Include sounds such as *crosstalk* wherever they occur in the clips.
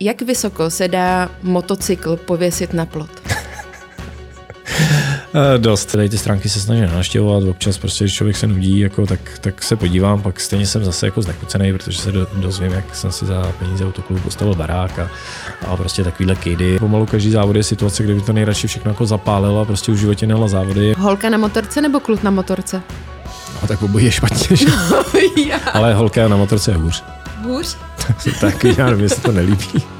Jak vysoko se dá motocykl pověsit na plot? *laughs* Eh, dost. Tady ty stránky se snažím naštěvovat, občas prostě, když člověk se nudí, jako, tak, tak se podívám, pak stejně jsem zase jako znekucený, protože se do, dozvím, jak jsem si za peníze autoklubu postavil barák a, a prostě takovýhle kejdy. Pomalu každý závod je situace, kde by to nejradši všechno jako zapálilo a prostě už v životě nela závody. Holka na motorce nebo kluk na motorce? No tak obojí je špatně, že? *laughs* Ale holka na motorce je hůř. Hůř? tak já nevím, jestli to nelíbí.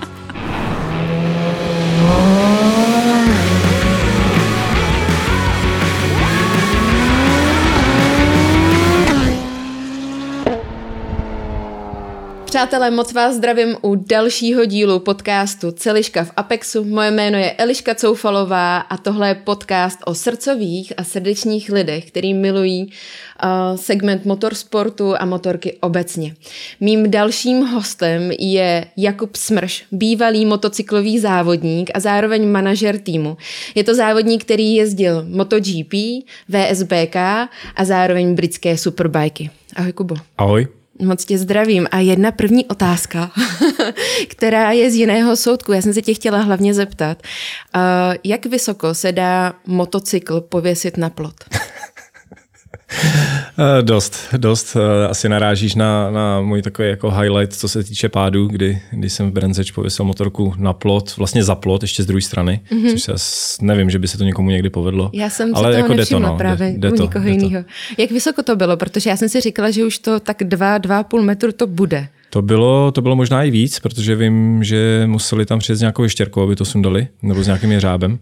Přátelé, moc vás zdravím u dalšího dílu podcastu Celiška v Apexu. Moje jméno je Eliška Coufalová a tohle je podcast o srdcových a srdečních lidech, který milují uh, segment motorsportu a motorky obecně. Mým dalším hostem je Jakub Smrš, bývalý motocyklový závodník a zároveň manažer týmu. Je to závodník, který jezdil MotoGP, VSBK a zároveň britské superbajky. Ahoj Kubo. Ahoj. Moc tě zdravím. A jedna první otázka, *laughs* která je z jiného soudku. Já jsem se tě chtěla hlavně zeptat. Jak vysoko se dá motocykl pověsit na plot? *laughs* *laughs* Eh, dost, dost. Eh, asi narážíš na, na můj takový jako highlight, co se týče pádu, kdy, kdy jsem v Brenzeč pověsil motorku na plot, vlastně za plot, ještě z druhé strany, mm-hmm. což se nevím, že by se to někomu někdy povedlo. Já jsem ale to jako nevšimla no, právě jde, jde u někoho jiného. Jak vysoko to bylo? Protože já jsem si říkala, že už to tak dva, dva půl metru to bude. To bylo, to bylo možná i víc, protože vím, že museli tam přijet s nějakou ještěrkou, aby to sundali, nebo s nějakým jeřábem.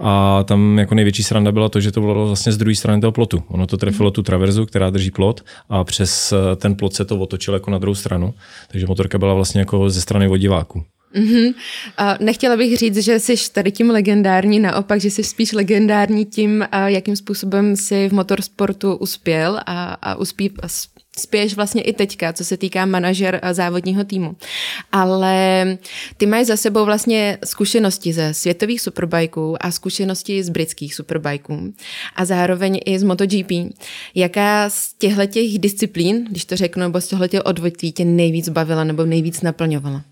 A tam jako největší sranda byla to, že to bylo vlastně z druhé strany toho plotu. Ono to trefilo tu traverzu, která drží plot a přes eh, ten plot se to otočilo jako na druhou stranu. Takže motorka byla vlastně jako ze strany vodiváku. Mm-hmm. A nechtěla bych říct, že jsi tady tím legendární, naopak, že jsi spíš legendární tím, jakým způsobem si v motorsportu uspěl a, a uspí, spěš vlastně i teďka, co se týká manažer závodního týmu. Ale ty máš za sebou vlastně zkušenosti ze světových superbajků a zkušenosti z britských superbajků a zároveň i z MotoGP. Jaká z těchto disciplín, když to řeknu, nebo z těchto odvětví tě nejvíc bavila nebo nejvíc naplňovala?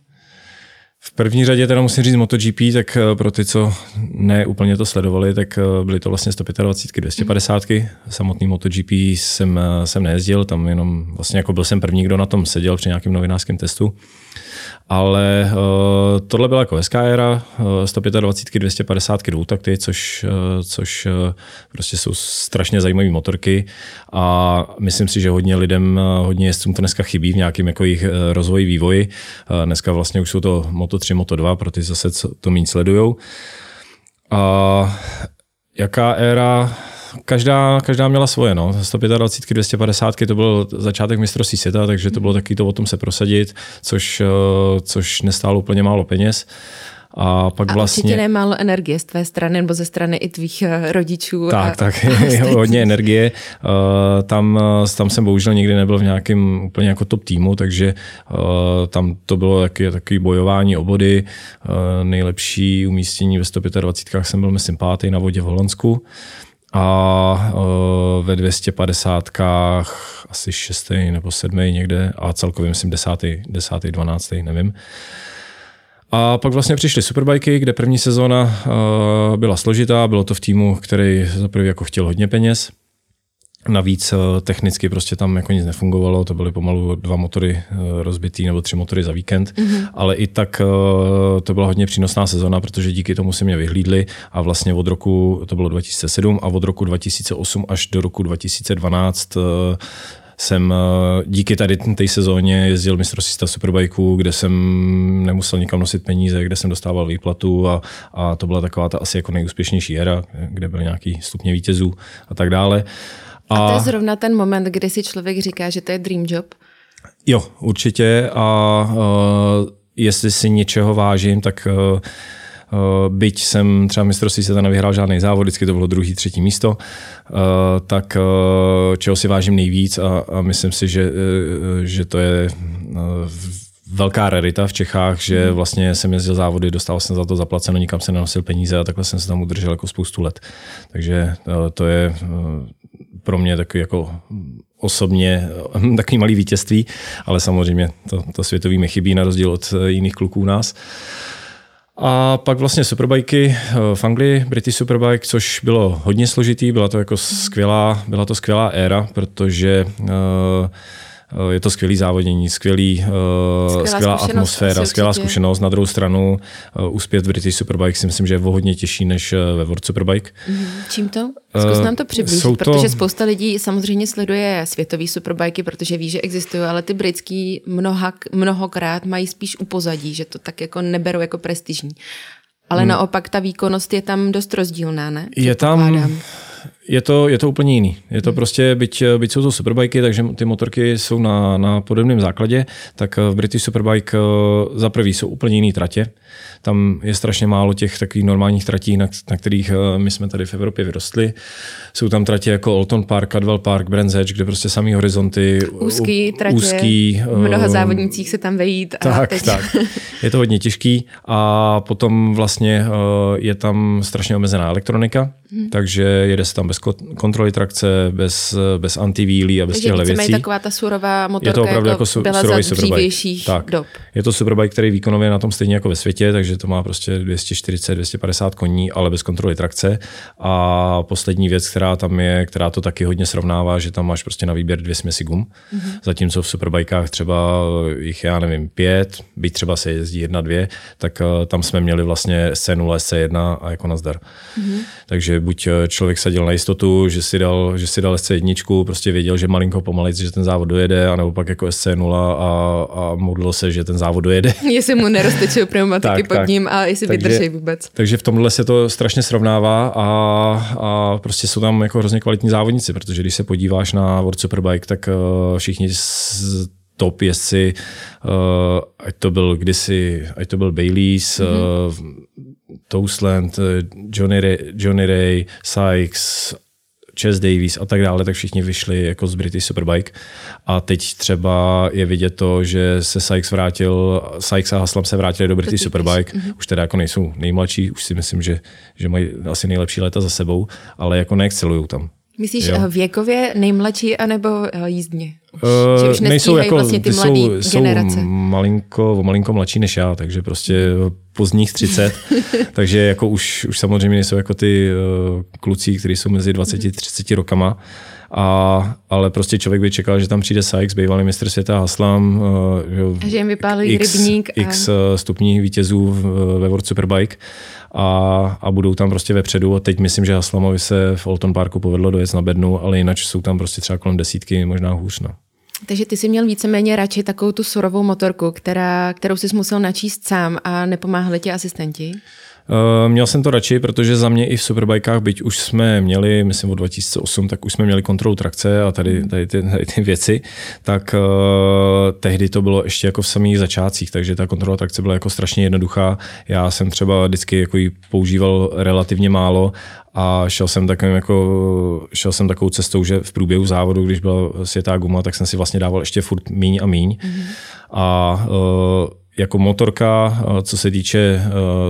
V první řadě teda musím říct MotoGP, tak eh, pro ty, co ne úplně to sledovali, tak eh, byly to vlastně 125, 250. Samotný MotoGP jsem, eh, jsem nejezdil, tam jenom vlastně jako byl jsem první, kdo na tom seděl při nějakém novinářském testu. Ale uh, tohle byla jako hezká éra, uh, 125, 250 dvoutakty, což, uh, což uh, prostě jsou strašně zajímavé motorky a myslím si, že hodně lidem, hodně jezdcům to dneska chybí v nějakém jako jejich rozvoji, vývoji. Uh, dneska vlastně už jsou to Moto 3, Moto 2, pro ty zase co to méně sledujou. A jaká éra každá, každá měla svoje. No. 125, 250 to byl začátek mistrovství světa, takže to bylo taky to o tom se prosadit, což, eh, což nestálo úplně málo peněz. A pak a vlastně... určitě nemálo energie z tvé strany nebo ze strany i tvých eh, rodičů. Tak, a, tak, *laughs* a hodně energie. Uh, tam, tam jsem bohužel nikdy nebyl v nějakém úplně jako top týmu, takže uh, tam to bylo taky, takový bojování o body. Uh, nejlepší umístění ve 125 jsem byl, myslím, pátý na vodě v Holandsku a uh, ve 250 asi 6. nebo 7. někde a celkově myslím 10. 10. 12. nevím. A pak vlastně přišly superbajky, kde první sezóna uh, byla složitá, bylo to v týmu, který zaprvé jako chtěl hodně peněz, Navíc eh, technicky prostě tam jako nic nefungovalo, to byly pomalu dva motory eh, rozbitý nebo tři motory za víkend, mm-hmm. ale i tak eh, to byla hodně přínosná sezona, protože díky tomu si mě vyhlídli a vlastně od roku, to bylo 2007 a od roku 2008 až do roku 2012 jsem díky tady té sezóně jezdil mistrovství superbajků, kde jsem nemusel nikam nosit peníze, kde jsem dostával výplatu a, a to byla taková ta asi jako nejúspěšnější éra, kde byly nějaký stupně vítězů a tak dále. A, a to je zrovna ten moment, kdy si člověk říká, že to je dream job? Jo, určitě a uh, jestli si něčeho vážím, tak uh, Uh, byť jsem třeba mistrovství se nevyhrál žádný závod, vždycky to bylo druhý, třetí místo, uh, tak uh, čeho si vážím nejvíc a, a myslím si, že, že to je velká rarita v Čechách, že hmm. vlastně jsem jezdil závody, dostal jsem za to zaplaceno, nikam se nenosil peníze a takhle jsem se tam udržel jako spoustu let. Takže to je pro mě takový jako osobně *laughs* takový malý vítězství, ale samozřejmě to, to světový mi chybí na rozdíl od jiných kluků u nás. A pak vlastně superbajky v Anglii, British Superbike, což bylo hodně složitý, byla to jako skvělá, byla to skvělá éra, protože uh, Eh, je to skvělý závodění, skvělý, eh, skvělá, skvělá atmosféra, skvělá zkušenost. Na druhou stranu uspět v British Superbike si myslím, že je o hodně těžší než ve World Superbike. Mm, čím to? Zkus nám to přiblížit, to... protože spousta lidí samozřejmě sleduje světový superbajky, protože ví, že existují, ale ty britský mnoha, mnohokrát mají spíš upozadí, že to tak jako neberou jako prestižní. Ale hmm. naopak ta výkonnost je tam dost rozdílná, ne? Je tam, je to, je to úplně jiný. Je to hmm. prostě, byť, byť jsou to superbajky, takže ty motorky jsou na, na podobném základě, tak v British Superbike eh, za prvý jsou úplně jiný tratě. Tam je strašně málo těch takových normálních tratí, na, na kterých eh, my jsme tady v Evropě vyrostli. Jsou tam tratě jako Alton Park, Cadwell Park, Brands Edge, kde prostě samý horizonty. Úzký tratě, úzký, v mnoha eh, závodnicích se tam vejít. A tak, teď... tak. Je to hodně těžký a potom vlastně je tam strašně omezená elektronika, hmm. takže jede se tam bez kontroly trakce, bez, bez antivílí a bez těchto věcí. taková ta surová motorka, je to opravdu jako, jako su, byla za dřívějších tak. dob. Je to superbike, který výkonově na tom stejně jako ve světě, takže to má prostě 240-250 koní, ale bez kontroly trakce. A poslední věc, která tam je, která to taky hodně srovnává, že tam máš prostě na výběr dvě směsi gum, mm-hmm. zatímco v superbajkách třeba jich, já nevím, pět, byť třeba se jezdí jedna, dvě, tak uh, tam jsme měli vlastně SC0, SC1 a jako nazdar. Mm-hmm. Takže buď eh, člověk sadil na jistotu, že si dal, že si dal SC1, prostě věděl, že malinko pomalej, že ten závod dojede, anebo pak jako SC0 a, a modlil se, že ten závod dojede. *laughs* Jestli mu neroztečou pneumatiky tak, pod tak. ním a jestli takže, vydrží vůbec. Takže v tomhle se to strašně srovnává a, a prostě jsou tam jako hrozně kvalitní závodníci, protože když se podíváš na World Superbike, tak uh, všichni z top jezdci, uh, ať to byl kdysi, ať to byl Baileys, mm-hmm. uh, Toastland, Johnny Ray, Johnny Ray, Sykes, Chess Davies a tak dále, tak všichni vyšli jako z British Superbike. A teď třeba je vidět to, že se Sykes vrátil, Sykes a Haslam se vrátili do British Superbike, mm-hmm. už teda jako nejsou nejmladší, už si myslím, že, že mají asi nejlepší léta za sebou, ale jako neexcelují tam. Myslíš jo. Eh, věkově nejmladší anebo eh, jízdně? Uh, už nejsou jako, vlastně ty, ty jsou, generace. jsou malinko, malinko mladší než já, takže prostě pozdních 30, *laughs* takže jako už, už samozřejmě nejsou jako ty uh, kluci, kteří jsou mezi 20 a 30 rokama, a, ale prostě člověk by čekal, že tam přijde Sykes, bývalý mistr světa Haslam, uh, že jim vypálí x, rybník. A... X stupních vítězů ve World Superbike a, a budou tam prostě vepředu. A teď myslím, že Haslamovi se v Olton Parku povedlo dojet na bednu, ale jinak jsou tam prostě třeba kolem desítky, možná hůř. No. Takže ty jsi měl víceméně radši takovou tu surovou motorku, která, kterou jsi musel načíst sám a nepomáhali ti asistenti? Uh, měl jsem to radši, protože za mě i v superbajkách, byť už jsme měli, myslím od 2008, tak už jsme měli kontrolu trakce a tady, tady, ty, tady ty věci, tak uh, tehdy to bylo ještě jako v samých začátcích, takže ta kontrola trakce byla jako strašně jednoduchá. Já jsem třeba vždycky jako ji používal relativně málo a šel jsem, takovým jako, šel jsem takovou cestou, že v průběhu závodu, když byla světá guma, tak jsem si vlastně dával ještě furt míň a míň. Mm-hmm. A uh, jako motorka, co se týče,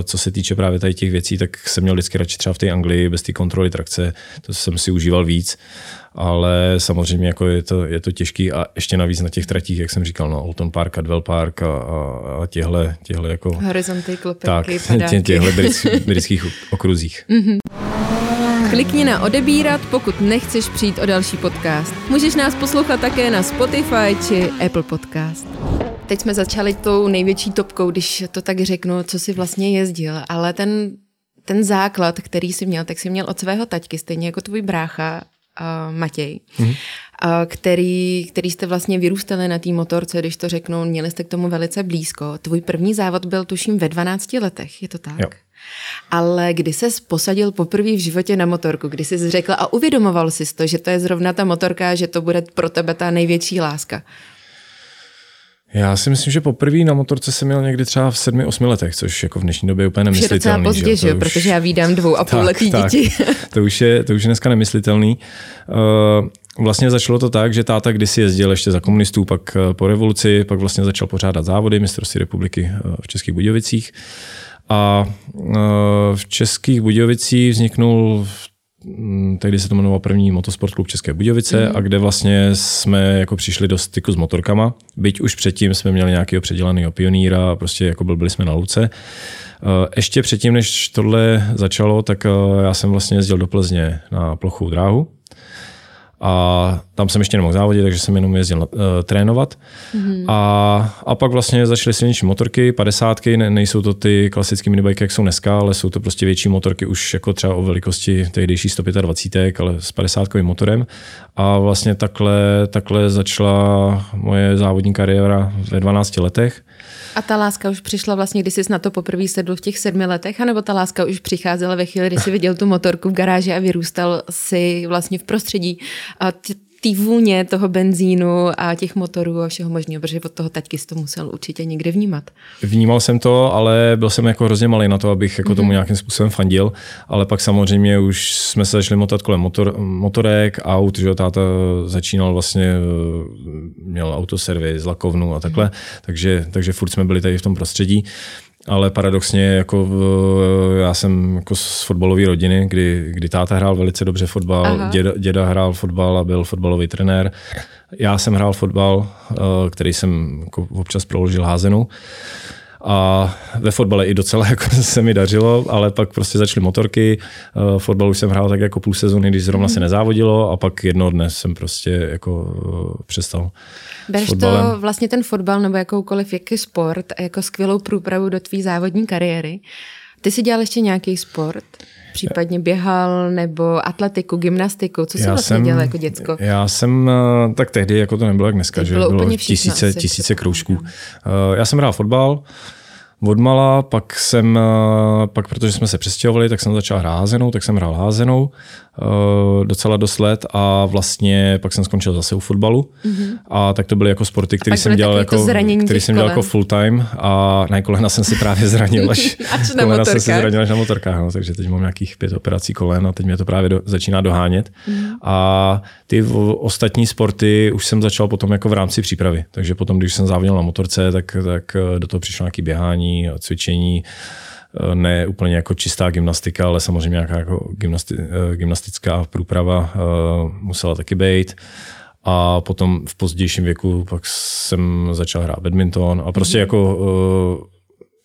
co se týče právě tady těch věcí, tak jsem měl vždycky radši třeba v té Anglii bez té kontroly trakce, to jsem si užíval víc, ale samozřejmě jako je to, je to těžký a ještě navíc na těch tratích, jak jsem říkal, no, Alton Park, Cadwell Park a, a, a těhle, těhle jako... Horizonty, klopeky, tak, *laughs* padáky. těhle britských *laughs* okruzích. Mm-hmm. Klikni na odebírat, pokud nechceš přijít o další podcast. Můžeš nás poslouchat také na Spotify či Apple Podcast. Teď jsme začali tou největší topkou, když to tak řeknu, co si vlastně jezdil, ale ten, ten základ, který si měl, tak si měl od svého taťky, stejně jako tvůj brácha uh, Matěj, mm-hmm. uh, který, který jste vlastně vyrůstali na té motorce, když to řeknu, měli jste k tomu velice blízko. Tvůj první závod byl tuším ve 12 letech, je to tak? Jo. Ale kdy se posadil poprvé v životě na motorku, kdy jsi řekl a uvědomoval jsi to, že to je zrovna ta motorka, že to bude pro tebe ta největší láska? Já si myslím, že poprvé na motorce jsem měl někdy třeba v 7-8 letech, což jako v dnešní době je úplně nemyslitelný. Je pozdě, že? Už... protože já vídám dvou a půl letý děti. *laughs* to, už je, to už je dneska nemyslitelný. Uh, Vlastně začalo to tak, že táta kdysi jezdil ještě za komunistů, pak eh, po revoluci, pak vlastně začal pořádat závody mistrovství republiky eh, v Českých Budějovicích. A v Českých Budějovicích vzniknul tehdy se to jmenovalo první motosport klub České Budějovice mm. a kde vlastně jsme jako přišli do styku s motorkama. Byť už předtím jsme měli nějakého předělaného pionýra, prostě jako byl, byli jsme na Luce. Eh, ještě předtím, než tohle začalo, tak eh, já jsem vlastně jezdil do Plzně na plochou dráhu a tam jsem ještě nemohl závodit, takže jsem jenom jezdil uh, trénovat. Mm-hmm. A, a pak vlastně začaly silnější motorky, padesátky, ne, nejsou to ty klasické minibajky, jak jsou dneska, ale jsou to prostě větší motorky, už jako třeba o velikosti tehdejší 125, ale s 50 motorem. A vlastně takhle, takhle začala moje závodní kariéra ve 12 letech. A ta láska už přišla vlastně, když jsi na to poprvé sedl v těch sedmi letech, anebo ta láska už přicházela ve chvíli, kdy jsi viděl tu motorku v garáži a vyrůstal si vlastně v prostředí té vůně toho benzínu a těch motorů a všeho možného, protože od toho taťky jsi to musel určitě někde vnímat. Vnímal jsem to, ale byl jsem jako hrozně malý na to, abych jako mm-hmm. tomu mhm. nějakým způsobem fandil, ale pak samozřejmě už jsme se začali motat kolem motor, motorek, aut, že táta začínal vlastně, měl autoservis, lakovnu a takhle, mm-hmm. takže, takže furt jsme byli tady v tom prostředí ale paradoxně jako já jsem jako z fotbalové rodiny, kdy, kdy táta hrál velice dobře fotbal, děda, děda hrál fotbal a byl fotbalový trenér. Já jsem hrál fotbal, eh, který jsem jako občas proložil házenou. A ve fotbale i docela *laughs* jako se mi dařilo, ale pak prostě začaly motorky. Uh, fotbal už jsem hrál tak jako půl sezóny, když zrovna se nezávodilo a pak jednoho dne jsem prostě jako uh, přestal. Bereš to vlastně ten fotbal nebo jakoukoliv jaký sport jako skvělou průpravu do tvý závodní kariéry. Ty jsi dělal ještě nějaký sport? Případně běhal nebo atletiku, gymnastiku? Co jsi já vlastně jsem, dělal jako děcko? Já jsem, eh, tak tehdy, jako to nebylo jak dneska, že bylo, bylo tisíce, tisíce kroužků. Já jsem hrál fotbal, odmala, pak jsem, eh, pak protože jsme se přestěhovali, tak jsem začal hrát házenou, tak jsem hrál házenou uh, docela dost let a vlastně pak jsem skončil zase u fotbalu mm-hmm. a tak to byly jako sporty, které jsem dělal jako, který jsem dělal jako full time a na kolena jsem si právě zranil až, *laughs* až na kolena jsem si zranil až na motorkách, no, takže teď mám nějakých pět operací kolen a teď mě to právě do, začíná dohánět mm-hmm. a ty ostatní sporty už jsem začal potom jako v rámci přípravy, takže potom, když jsem závodil na motorce, tak, tak do toho přišlo nějaké běhání, cvičení, Eh, ne úplně jako čistá gymnastika, ale samozřejmě nějaká jako gymnasti, eh, gymnastická průprava eh, musela taky být. A potom v pozdějším věku pak jsem začal hrát badminton a prostě mm. jako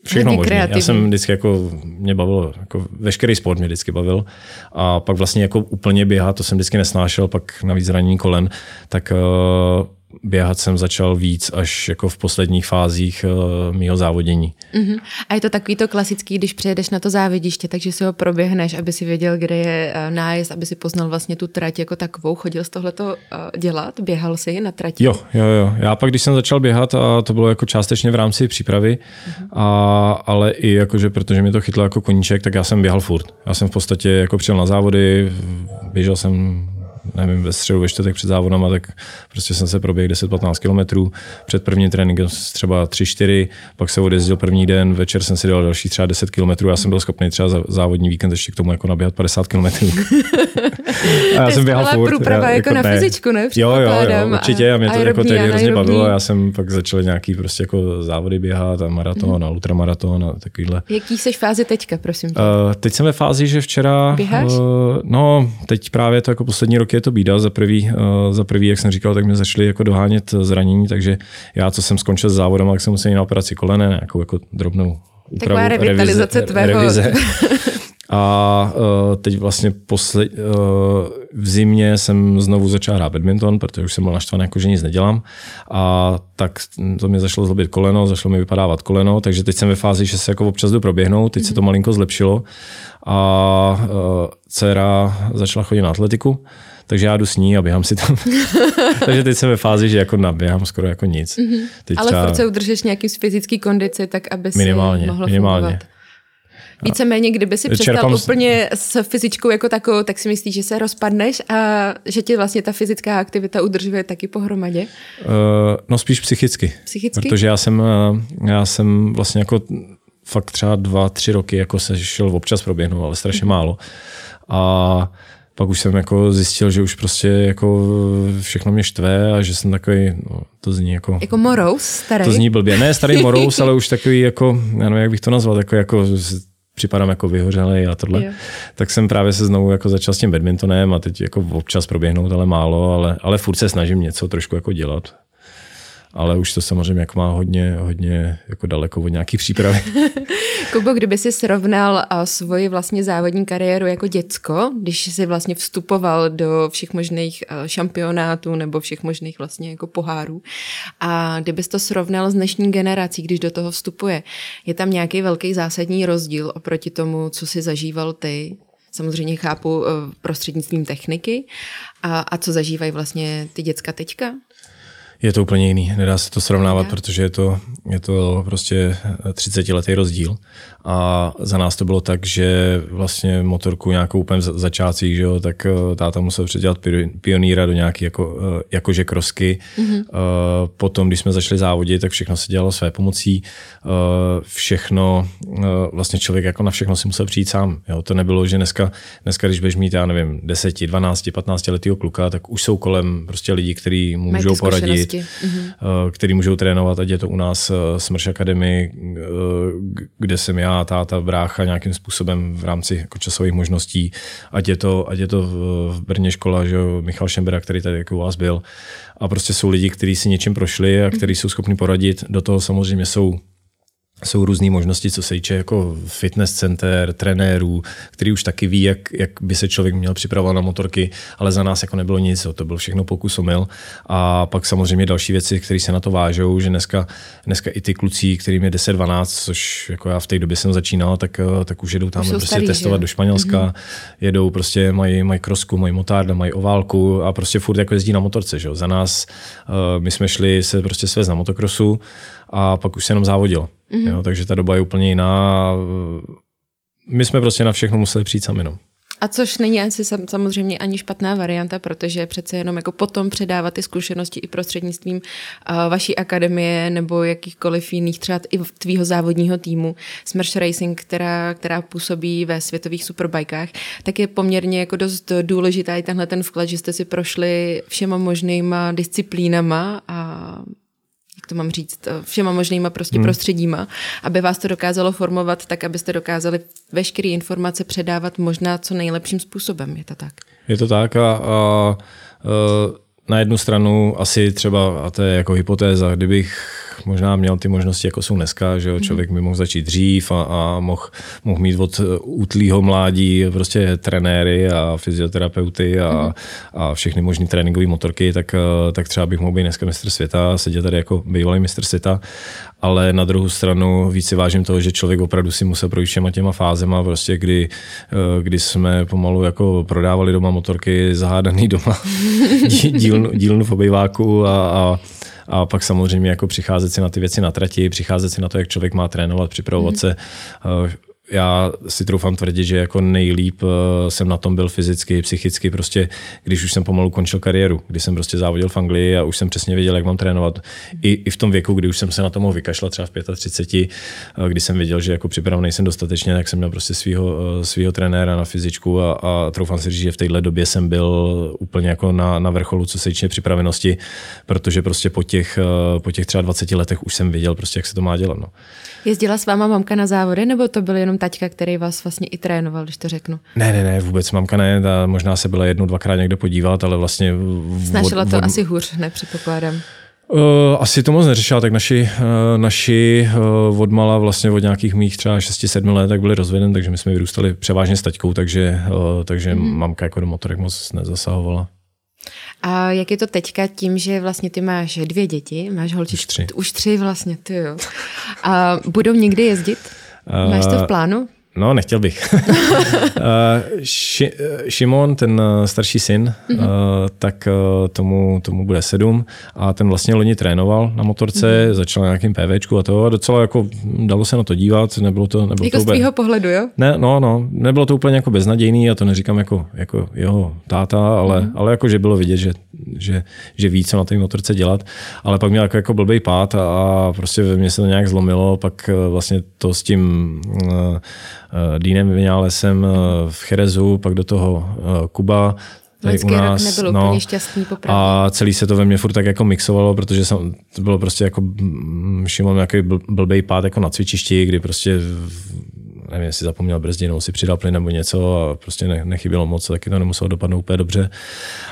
všechno možné. Já jsem vždycky jako, mě bavilo, jako veškerý sport mě vždycky bavil a pak vlastně jako úplně běhat, to jsem vždycky nesnášel, pak navíc zranění kolen, tak uh, běhat jsem začal víc až jako v posledních fázích uh, mýho závodění. Uh-huh. A je to takový to klasický, když přijedeš na to závědiště, takže si ho proběhneš, aby si věděl, kde je uh, nájezd, aby si poznal vlastně tu trať jako takovou. Chodil z tohleto uh, dělat? Běhal si na trati? Jo, jo, jo. Já pak, když jsem začal běhat, a to bylo jako částečně v rámci přípravy, uh-huh. a, ale i jakože, protože mě to chytlo jako koníček, tak já jsem běhal furt. Já jsem v podstatě jako přijel na závody, běžel jsem nevím, ve středu, ve čtvrtek před závodama, tak prostě jsem se proběhl 10-15 kilometrů. Před prvním tréninkem třeba 3-4, pak se odjezdil první den, večer jsem si dal další třeba 10 kilometrů. Já jsem byl schopný třeba za závodní víkend ještě k tomu jako naběhat 50 kilometrů. *laughs* a já jsem běhal furt. průprava já, jako, jako na ne. fyzičku, ne? Jo, jo, jo, určitě. A mě to jako tehdy hrozně bavilo. Já jsem pak začal nějaký prostě jako závody běhat a maraton mm. a ultramaraton a takovýhle. Jaký jsi fázi teďka, prosím? Tě? Uh, teď jsem ve fázi, že včera... Běháš? Uh, no, teď právě to jako poslední je to bída. Za prvý, uh, za prvý, jak jsem říkal, tak mě začaly jako dohánět zranění, takže já, co jsem skončil s závodem, tak jsem musel jít na operaci kolene, nějakou jako drobnou úpravu, Taková revitalizace revize, tvého. Revize. *laughs* A uh, teď vlastně posle, uh, v zimě jsem znovu začal hrát badminton, protože už jsem byl naštvaný, jako že nic nedělám. A tak to mě zašlo zlobit koleno, zašlo mi vypadávat koleno, takže teď jsem ve fázi, že se jako občas jdu proběhnout, teď se to malinko zlepšilo. A uh, dcera začala chodit na atletiku, takže já jdu s ní a běhám si tam. *laughs* takže teď jsem ve fázi, že jako naběhám skoro jako nic. Mm-hmm. Teď Ale třeba... furt se udržíš nějaký fyzický kondici, tak aby si minimálně, mohlo minimálně. fungovat. Víceméně, kdyby si přestal Čerpám... úplně s fyzičkou jako takovou, tak si myslíš, že se rozpadneš a že ti vlastně ta fyzická aktivita udržuje taky pohromadě? Uh, no spíš psychicky. Psychicky? Protože já jsem, eh, já jsem vlastně jako fakt třeba dva, tři roky jako se šel občas proběhnout, ale strašně mm-hmm. málo. A pak už jsem jako zjistil, že už prostě jako všechno mě štve a že jsem takový, no, to zní jako... Jako morous, starý? To zní blbě. Ne starý morous, *laughs* ale už takový jako, já nevím, jak bych to nazval, takový jako připadám jako vyhořelý a tohle, jo. tak jsem právě se znovu jako začal s tím badmintonem a teď jako občas proběhnout, ale málo, ale, ale furt se snažím něco trošku jako dělat ale už to samozřejmě jako má hodně, hodně jako daleko od nějaký přípravy. *laughs* Kubo, kdyby si srovnal svoji vlastně závodní kariéru jako děcko, když jsi vlastně vstupoval do všech možných šampionátů nebo všech možných vlastně jako pohárů a kdybys to srovnal s dnešní generací, když do toho vstupuje, je tam nějaký velký zásadní rozdíl oproti tomu, co si zažíval ty? Samozřejmě chápu prostřednictvím techniky. A, a co zažívají vlastně ty děcka teďka? Je to úplně jiný. Nedá se to srovnávat, protože je to, je to prostě 30 letý rozdíl. A za nás to bylo tak, že vlastně motorku nějakou úplně v začátcích, že jo, tak eh, táta musel předělat pionýra do nějaké jako, eh, jakože krosky. Mm-hmm. Potom, když jsme začali závodit, tak všechno se dělalo své pomocí. Všechno, vlastně člověk jako na všechno si musel přijít sám. Jo. To nebylo, že dneska, dneska když budeš mít, já nevím, 10, 12, 15 letého kluka, tak už jsou kolem prostě lidi, kteří můžou poradit, mm-hmm. který můžou trénovat, ať je to u nás Smrš Academy, kde jsem já, táta, brácha nějakým způsobem v rámci jako časových možností, ať je to, ať je to v Brně škola, že Michal Šembera, který tady jako u vás byl. A prostě jsou lidi, kteří si něčím prošli a kteří jsou schopni poradit. Do toho samozřejmě jsou jsou různé možnosti, co se týče jako fitness center, trenérů, který už taky ví, jak, jak by se člověk měl připravovat na motorky, ale za nás jako nebylo nic, to byl všechno pokus omyl. A pak samozřejmě další věci, které se na to vážou, že dneska, dneska i ty kluci, kterým je 10-12, což jako já v té době jsem začínal, tak, tak už jedou tam prostě starý, testovat že? do Španělska, mm-hmm. jedou prostě, mají, mají krosku, mají motárda, mají oválku a prostě furt jako jezdí na motorce. Že? Za nás, my jsme šli se prostě svést na motokrosu, a pak už se jenom závodil. Mm-hmm. Jo, takže ta doba je úplně jiná. My jsme prostě na všechno museli přijít sami. No. A což není asi samozřejmě ani špatná varianta, protože přece jenom jako potom předávat ty zkušenosti i prostřednictvím uh, vaší akademie nebo jakýchkoliv jiných třeba i tvýho závodního týmu Smash Racing, která, která působí ve světových superbajkách, tak je poměrně jako dost důležitá i tenhle ten vklad, že jste si prošli všema možnýma disciplínama a jak to mám říct, eh, všema možnýma prostě hmm. prostředíma, aby vás to dokázalo formovat tak, abyste dokázali veškeré informace předávat možná co nejlepším způsobem. Je to tak? Je to tak a, a, a na jednu stranu asi třeba, a to je jako hypotéza, kdybych možná měl ty možnosti, jako jsou dneska, že jo, mhm. člověk by mohl začít dřív a, a mohl, mohl mít od útlýho mládí prostě trenéry a fyzioterapeuty a, mm. a všechny možné tréninkové motorky, tak, tak třeba bych mohl být dneska mistr světa, sedět tady jako bývalý mistr světa, ale na druhou stranu víc si vážím toho, že člověk opravdu si musel projít všema těma fázema, prostě kdy, kdy jsme pomalu jako prodávali doma motorky, zahádaný doma, *laughs* dílnu, dílnu v obejváku a, a a pak samozřejmě jako přicházet si na ty věci na trati, přicházet si na to, jak člověk má trénovat, připravovat mm. se já si troufám tvrdit, že jako nejlíp eh, jsem na tom byl fyzicky, psychicky, prostě když už jsem pomalu končil kariéru, kdy jsem prostě závodil v Anglii a už jsem přesně věděl, jak mám trénovat. I, i v tom věku, kdy už jsem se na to mohl vykašlat, třeba v 35, eh, kdy jsem věděl, že jako připravený nejsem dostatečně, tak jsem měl prostě svého eh, svýho trenéra na fyzičku a, a troufám si říct, že v téhle době jsem byl úplně jako na, na vrcholu, co se týče připravenosti, protože prostě po těch, po těch třeba 20 letech už jsem věděl, prostě, jak se to má dělat. No. Jezdila s váma mamka na závody, nebo to byl jenom taťka, který vás vlastně i trénoval, když to řeknu? Ne, ne, ne, vůbec mamka ne, ta možná se byla jednou, dvakrát někde podívat, ale vlastně... Snažila to od... asi hůř, nepředpokládám. Uh, asi to moc neřešila, tak naši, uh, naši uh, odmala vlastně od nějakých mých třeba 6-7 let tak byli rozveden, takže my jsme vyrůstali převážně s taťkou, takže, takže mm. mamka jako do motorek moc nezasahovala. A jak je to teďka tím, že vlastně ty máš dvě děti, máš holčičku, už tři. Už tři vlastně, ty jo. A budou někdy jezdit? Máš to v plánu? No, nechtěl bych. *laughs* Eh, ši, eh, Šimon, ten eh, starší syn, mm-hmm. tak tomu, tomu bude sedm a ten vlastně loni trénoval na motorce, mm-hmm. začal na nějakým PVčku a to a docela jako dalo se na to dívat, nebylo to... Nebylo jako to z tvýho pohledu, jo? Ne, no, no, nebylo to úplně jako beznadějný a to neříkám jako, jako jeho táta, ale, mm-hmm. ale jako, že bylo vidět, že, že, že ví, co na té motorce dělat, ale pak měl jako, jako blbý pád a, a prostě ve mně se to nějak zlomilo, pak vlastně to s tím Dýnem Vinálesem eh, v Cherezu, pak do toho eh, Kuba, tady u nás. nebyl no, úplně šťastný popravdě. A celý se to ve mně furt tak jako mixovalo, protože jsem, to bylo prostě jako Šimon nějaký blbej pád jako na cvičišti, kdy prostě nevím, jestli zapomněl brzdinou, si přidal plyn nebo něco a prostě ne, nechybělo moc, taky to nemuselo dopadnout úplně dobře.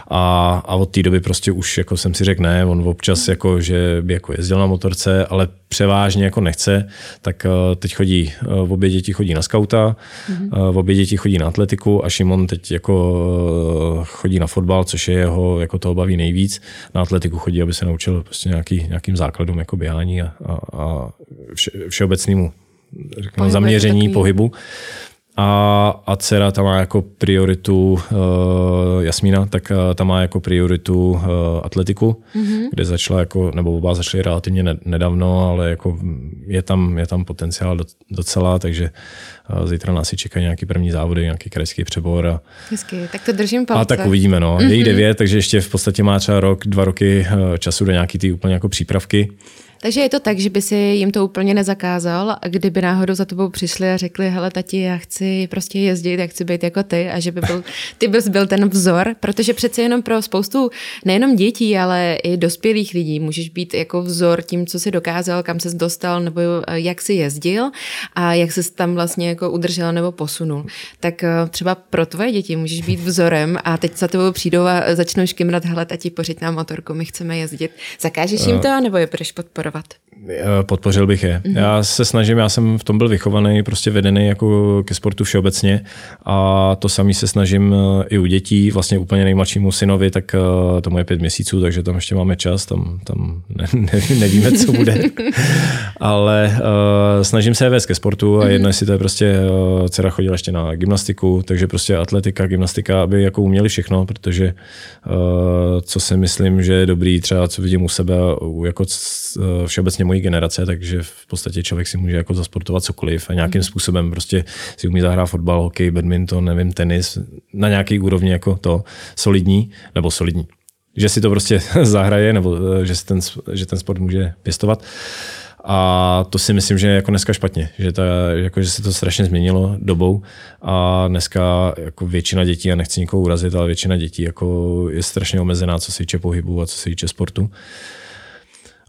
A, a od té doby prostě už jako jsem si řekl ne, on občas jako, že by jako jezdil na motorce, ale převážně jako nechce, tak uh, teď chodí, uh, v obě děti chodí na skauta, mm-hmm. v obě děti chodí na atletiku a Šimon teď jako chodí na fotbal, což je jeho, jako toho baví nejvíc. Na atletiku chodí, aby se naučil prostě nějaký, nějakým základům jako běhání a, a, a vše, všeobecnému zaměření takový. pohybu. A, a dcera tam má jako prioritu, uh, Jasmína, tak uh, tam má jako prioritu uh, atletiku, mm-hmm. kde začala jako, nebo oba začaly relativně nedávno, ale jako je tam, je tam potenciál docela, takže uh, zítra nás si čekají nějaký první závody, nějaký krajský přebor. A, Hezky, tak to držím palce. A tak uvidíme, no. Mm-hmm. Je jí devět, takže ještě v podstatě má třeba rok, dva roky uh, času do nějaký ty úplně jako přípravky. Takže je to tak, že by si jim to úplně nezakázal a kdyby náhodou za tebou přišli a řekli, hele tati, já chci prostě jezdit, já chci být jako ty a že by byl, ty bys byl ten vzor, protože přece jenom pro spoustu nejenom dětí, ale i dospělých lidí můžeš být jako vzor tím, co si dokázal, kam se dostal nebo eh, jak si jezdil a jak se tam vlastně jako udržel nebo posunul. Tak eh, třeba pro tvoje děti můžeš být vzorem a teď za tebou přijdou a začnou škimrat, hele tati, pořiď nám motorku, my chceme jezdit. Zakážeš jim to, nebo je budeš podporovat? Podporovat? Eh, podpořil bych je. Mm-hmm. Já se snažím, já jsem v tom byl vychovaný, prostě vedený jako ke sportu všeobecně a to samý se snažím eh, i u dětí, vlastně úplně nejmladšímu synovi, tak eh, to je pět měsíců, takže tam ještě máme čas, tam, tam ne, *laughs* ne, nevíme, co bude. *laughs* Ale uh, snažím se je vést ke sportu a jedno, jestli to je prostě, uh, dcera chodila ještě na gymnastiku, takže prostě atletika, gymnastika, aby jako uměli všechno, protože uh, co si myslím, že je dobrý, třeba co vidím u sebe, jako všeobecně mojí generace, takže v podstatě člověk si může jako zasportovat cokoliv a nějakým mhm. způsobem prostě si umí zahrát fotbal, hokej, badminton, nevím, tenis, na nějaký úrovni jako to solidní, nebo solidní. Že si to prostě *laughs* zahraje, nebo eh, že, si ten, že ten sport může pěstovat. A to si myslím, že je jako dneska špatně, že, ta, jako, že se to strašně změnilo dobou a dneska jako většina dětí, a nechci nikoho urazit, ale většina dětí jako je strašně omezená, co se týče pohybu a co se týče sportu.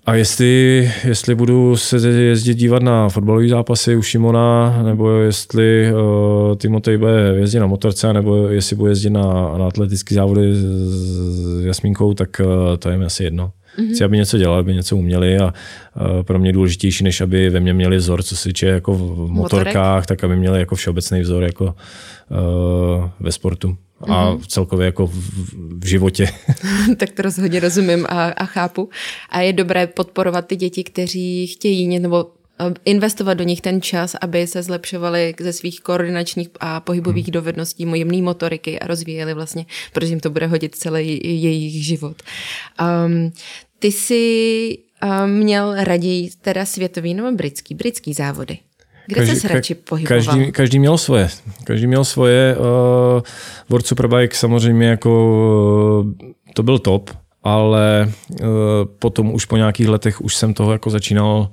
A jestli, jestli budu se jezdit dívat na fotbalové zápasy u Šimona, nebo jestli uh, Timotej bude jezdit na motorce, nebo jestli bude jezdit na, na atletické závody s, s Jasmínkou, tak uh, to je mi asi jedno. Mm-hmm. Chci, aby něco dělali, aby něco uměli a uh, pro mě důležitější, než aby ve mně měli vzor, co se týče jako v motorkách, Motorek. tak aby měli jako všeobecný vzor jako uh, ve sportu a mm-hmm. celkově jako v, v životě. *laughs* *laughs* tak to rozhodně rozumím a, a chápu. A je dobré podporovat ty děti, kteří chtějí nebo investovat do nich ten čas, aby se zlepšovali ze svých koordinačních a pohybových hmm. dovedností, jemné motoriky a rozvíjeli vlastně, protože jim to bude hodit celý jejich život. Um, ty jsi um, měl raději teda světový nebo britský, britský závody? Kde každý, se radši pohyboval? Každý, každý měl svoje. Každý měl svoje. Uh, World Superbike samozřejmě jako to byl top, ale uh, potom už po nějakých letech už jsem toho jako začínal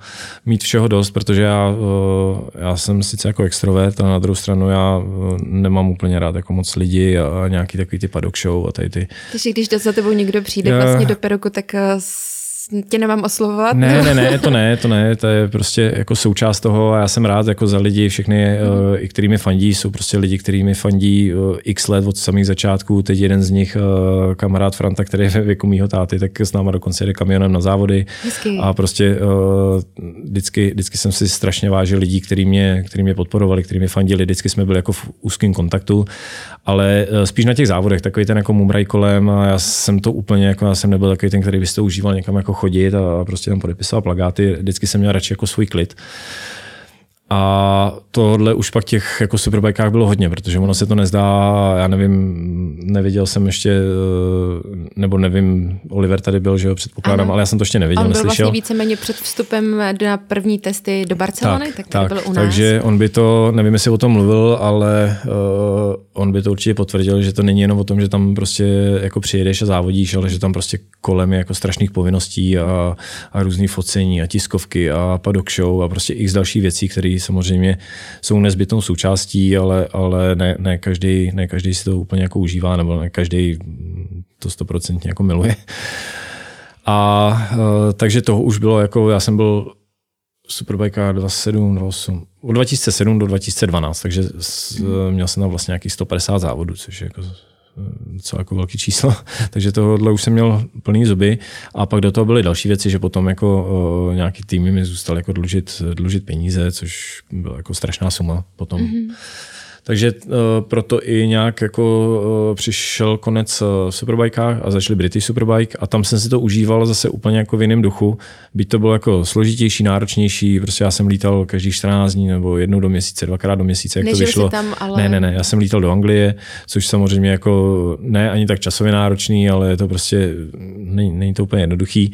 mít všeho dost, protože já, uh, já jsem sice jako extrovert, a na druhou stranu já uh, nemám úplně rád jako moc lidi a, nějaký takový ty paddock show a tady ty. Takže když za tebou někdo přijde já, vlastně do peruku, tak tě nemám oslovovat? Ne, ne, ne, to ne, to ne, to je prostě jako součást toho a já jsem rád jako za lidi, všechny, mm. i kterými fandí, jsou prostě lidi, kterými fandí eh, x let od samých začátků, teď jeden z nich, eh, kamarád Franta, který je ve věku mýho táty, tak s náma dokonce jede kamionem na závody Hezky. a prostě vždycky, vždycky jsem si strašně vážil lidí, kteří mě, který mě podporovali, kteří mě fandili, vždycky jsme byli jako v úzkém kontaktu, ale spíš na těch závodech, takový ten jako mumraj kolem a já jsem to úplně, jako já jsem nebyl takový ten, který byste užíval někam jako chodit a prostě tam podepisoval plagáty. Vždycky jsem měl radši jako svůj klid. A tohle už pak těch jako superbajkách bylo hodně, protože ono se to nezdá, já nevím, neviděl jsem ještě, eh, nebo nevím, Oliver tady byl, že jo, předpokládám, ano. ale já jsem to ještě neviděl, on byl neslyšel. vlastně víceméně před vstupem na první testy do Barcelony, tak, tak, tak byl u nás. Takže on by to, nevím, jestli o tom mluvil, ale uh, on by to určitě potvrdil, že to není jenom o tom, že tam prostě jako přijedeš a závodíš, ale že tam prostě kolem je jako strašných povinností a, a různý focení a tiskovky a paddock show a prostě x další věcí, které samozřejmě jsou nezbytnou součástí, ale, ale ne, ne, každý, ne každý si to úplně jako užívá, nebo ne každý to stoprocentně jako miluje. A uh, takže toho už bylo jako, já jsem byl Superbike 27, 28, od 2007 do 2012, takže s, měl jsem tam vlastně nějakých 150 závodů, což je jako docela jako velký číslo, *laughs* takže tohle už jsem měl plný zuby. A pak do toho byly další věci, že potom jako nějaký týmy mi zůstal jako dlužit, dlužit peníze, což byla jako strašná suma potom. Mm-hmm takže uh, proto i nějak jako uh, přišel konec uh, Superbikách a začali British Superbike a tam jsem si to užíval zase úplně jako v jiném duchu. Byť to bylo jako složitější, náročnější, prostě já jsem lítal každý 14 dní nebo jednou do měsíce, dvakrát do měsíce, jak Nežil to vyšlo. Tam, ale... Ne, ne, ne, já jsem lítal do Anglie, což samozřejmě jako ne ani tak časově náročný, ale je to prostě, není, není to úplně jednoduchý.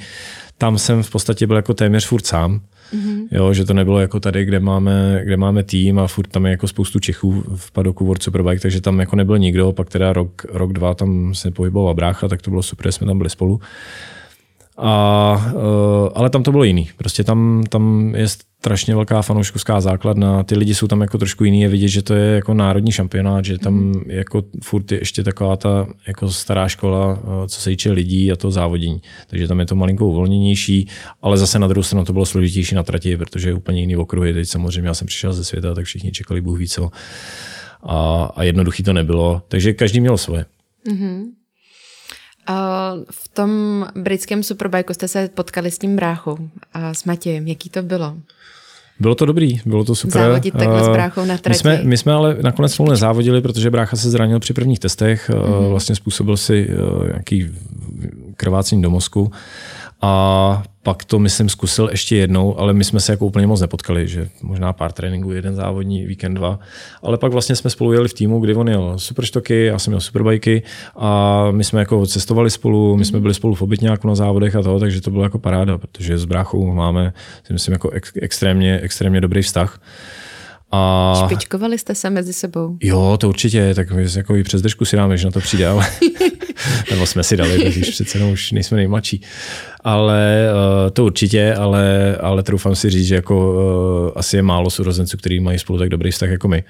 Tam jsem v podstatě byl jako téměř furt sám Mm-hmm. Jo, že to nebylo jako tady, kde máme, kde máme tým a furt tam je jako spoustu Čechů v padoku World Superbike, takže tam jako nebyl nikdo, pak teda rok, rok dva tam se pohyboval brácha, tak to bylo super, jsme tam byli spolu. A, uh, ale tam to bylo jiný. Prostě tam, tam je strašně velká fanouškovská základna, ty lidi jsou tam jako trošku jiný, je vidět, že to je jako národní šampionát, že tam mm. jako furt je ještě taková ta jako stará škola, uh, co se týče lidí a to závodění. Takže tam je to malinko uvolněnější, ale zase na druhou stranu to bylo složitější na trati, protože je úplně jiný okruhy. Teď samozřejmě já jsem přišel ze světa, tak všichni čekali Bůh ví co. A, a jednoduchý to nebylo. Takže každý měl svoje. Mm-hmm. V tom britském superbajku jste se potkali s tím bráchou a s Matějem. Jaký to bylo? Bylo to dobrý, bylo to super. Závodit takhle s bráchou na trati. My jsme, my jsme ale nakonec spolu nezávodili, protože brácha se zranil při prvních testech, mm-hmm. vlastně způsobil si nějaký krvácení do mozku a pak to, myslím, zkusil ještě jednou, ale my jsme se jako úplně moc nepotkali, že možná pár tréninků, jeden závodní, víkend dva. Ale pak vlastně jsme spolu jeli v týmu, kdy on jel superštoky, já jsem měl superbajky a my jsme jako cestovali spolu, my jsme byli spolu v obytňáku na závodech a toho, takže to bylo jako paráda, protože s bráchou máme, si myslím, jako ex- extrémně, extrémně dobrý vztah. A... Špičkovali jste se mezi sebou? Jo, to určitě, tak jako i přes držku si dáme, že na to přijde, ale *laughs* nebo jsme si dali, takže přece už nejsme nejmladší. Ale uh, to určitě, ale, ale troufám si říct, že jako uh, asi je málo sourozenců, kteří mají spolu tak dobrý vztah jako my.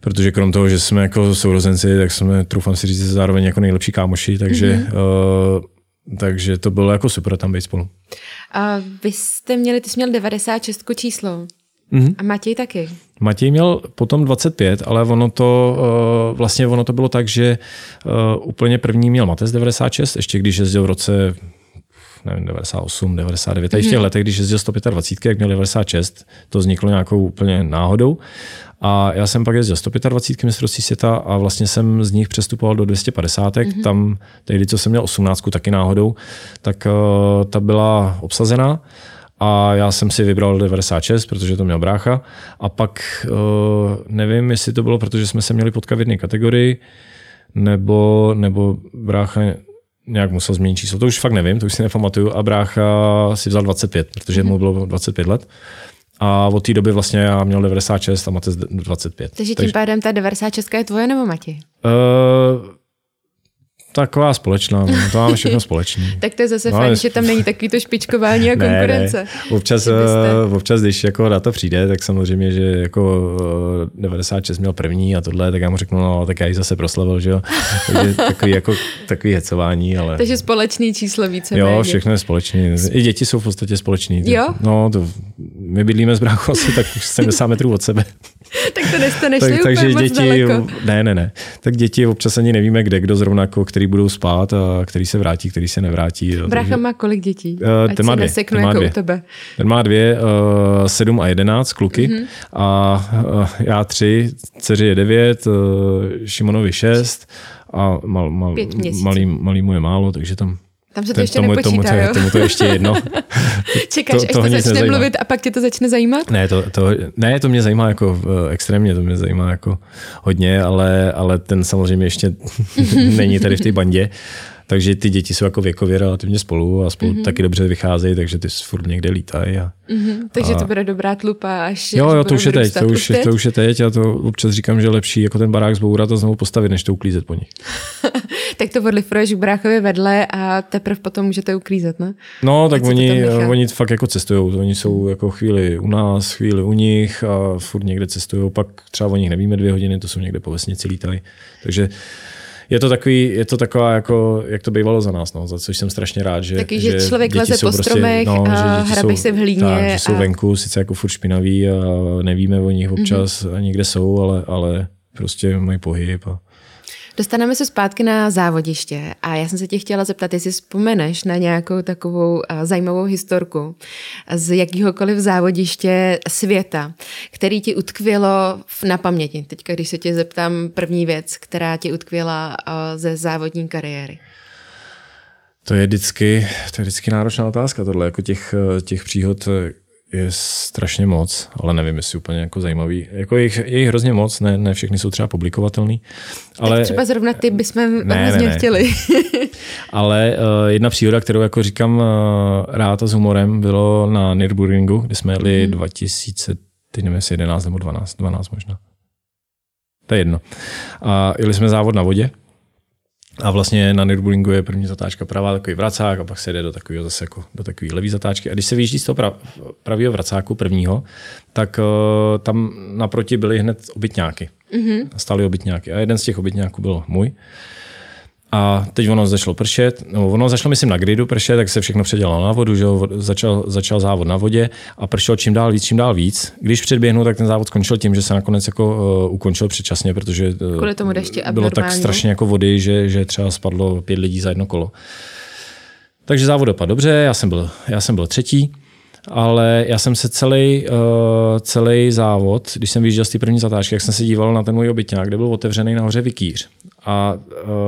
Protože krom toho, že jsme jako sourozenci, tak jsme, troufám si říct, zároveň jako nejlepší kámoši, takže, mm-hmm. uh, takže to bylo jako super tam být spolu. A vy jste měli, ty jsi měl 96 číslo. Mm-hmm. A Matěj taky. Matěj měl potom 25, ale ono to, uh, vlastně ono to bylo tak, že uh, úplně první měl Matez 96, ještě když jezdil v roce nevím, 98, 99, a v těch mhm. letech, když jezdil 125, jak měl 96, to vzniklo nějakou úplně náhodou. A já jsem pak jezdil 125 mistrovství světa a vlastně jsem z nich přestupoval do 250. Mm-hmm. Tam tehdy, co jsem měl 18, taky náhodou, tak uh, ta byla obsazená a já jsem si vybral 96, protože to měl brácha. A pak uh, nevím, jestli to bylo, protože jsme se měli potkat v jedné kategorii, nebo, nebo brácha nějak musel změnit číslo. To už fakt nevím, to už si nepamatuju. A brácha si vzal 25, protože mu bylo 25 let. A od té doby vlastně já měl 96 a Matec 25. Takže tím Takže... pádem ta 96 je tvoje nebo Mati? Uh, taková společná, no, to máme všechno společné. *laughs* tak to je zase no, fajn, že tam není takový to špičkování a konkurence. *laughs* Ne, ne. Občas, byste... Eh, občas, když jako na to přijde, tak samozřejmě, že jako 96 eh, měl první a tohle, tak já mu řeknu, no tak já ji zase proslavil, že jo. *laughs* Takže takový, jako, takový hecování, ale... Takže společný číslo více. Jo, méně. všechno je společný. I děti jsou v podstatě společný. Jo? No, to, my bydlíme s bráchou asi tak 70 metrů od sebe. *laughs* tak to nestaneš tak, takže moc děti, daleko. Ne, ne, ne. Tak děti občas ani nevíme, kde, kdo zrovna, jako, který budou spát a který se vrátí, který se nevrátí. Brácha má kolik dětí? Uh, ten má dvě. Ten má jako dvě. U tebe. Ten má dvě, uh, sedm a jedenáct kluky mm-hmm. a uh, já tři, dceři je devět, uh, Šimonovi šest a mal, mal, malý, malý mu je málo, takže tam tam se to ještě tomu, nepočítá, tomu, to, jo? tomu to ještě jedno. *laughs* Čekáš, to, až to začne nezajímá. mluvit a pak tě to začne zajímat? Ne, to, to, ne, to mě zajímá jako uh, extrémně, to mě zajímá jako hodně, ale, ale ten samozřejmě ještě *laughs* není tady v té bandě. Takže ty děti jsou jako věkově relativně spolu a spolu mm-hmm. taky dobře vycházejí, takže ty furt někde lítají. A, mm-hmm. Takže a... to bude dobrá tlupa, až Jo, jo, to už je teď, to už, to už je teď a to občas říkám, že lepší jako ten barák zbourat a znovu postavit, než to uklízet po nich. *laughs* tak to odlifruješ k bráchovi vedle a teprve potom můžete uklízet, ne? No, tak oni, oni fakt jako cestují. Oni jsou jako chvíli u nás, chvíli u nich a furt někde cestují. Pak třeba o nich nevíme dvě hodiny, to jsou někde po vesnici lítají. Takže je to takový, je to taková jako, jak to bývalo za nás, no, za což jsem strašně rád, že Taky, že, že člověk leze po prostě, stromech no, a hrabe se v hlíně. Tak, že jsou a... venku, sice jako furt špinaví a nevíme o nich občas mm-hmm. ani kde jsou, ale, ale prostě mají pohyb a Dostaneme se zpátky na závodiště a já jsem se tě chtěla zeptat, jestli vzpomeneš na nějakou takovou zajímavou historku z jakýhokoliv závodiště světa, který ti utkvělo na paměti. Teďka, když se tě zeptám první věc, která ti utkvěla ze závodní kariéry. To je vždycky, to je vždycky náročná otázka tohle, jako těch, těch příhod je strašně moc, ale nevím, jestli úplně jako zajímavý. Jako je jich, je jich hrozně moc, ne, ne všechny jsou třeba publikovatelný. Ale, tak třeba zrovna ty bychom ne, hrozně ne, ne. chtěli. *laughs* ale uh, jedna příhoda, kterou jako říkám uh, rád a s humorem, bylo na Nürburgringu, kde jsme jeli hmm. 2000, teď nevím, jestli 11 nebo 12, 12 možná. To je jedno. A jeli jsme závod na vodě a vlastně na Nürburgringu je první zatáčka pravá, takový vracák a pak se jde do takového zase jako do takové levý zatáčky. A když se vyjíždí z toho prav, pravého vracáku prvního, tak uh, tam naproti byly hned obytňáky. Mm-hmm. Stály obytňáky. A jeden z těch obytňáků byl můj. A teď ono začalo pršet, no ono začalo myslím na gridu pršet, tak se všechno předělalo na vodu, že jo, začal, začal závod na vodě a pršel čím dál víc, čím dál víc. Když předběhnu, tak ten závod skončil tím, že se nakonec jako uh, ukončil předčasně, protože uh, Kvůli tomu deště bylo tak strašně jako vody, že, že třeba spadlo pět lidí za jedno kolo. Takže závod dopadl dobře, já jsem byl, já jsem byl třetí ale já jsem se celý, uh, celý závod, když jsem vyjížděl z té první zatáčky, jak jsem se díval na ten můj obytňák, kde byl otevřený nahoře vikýř a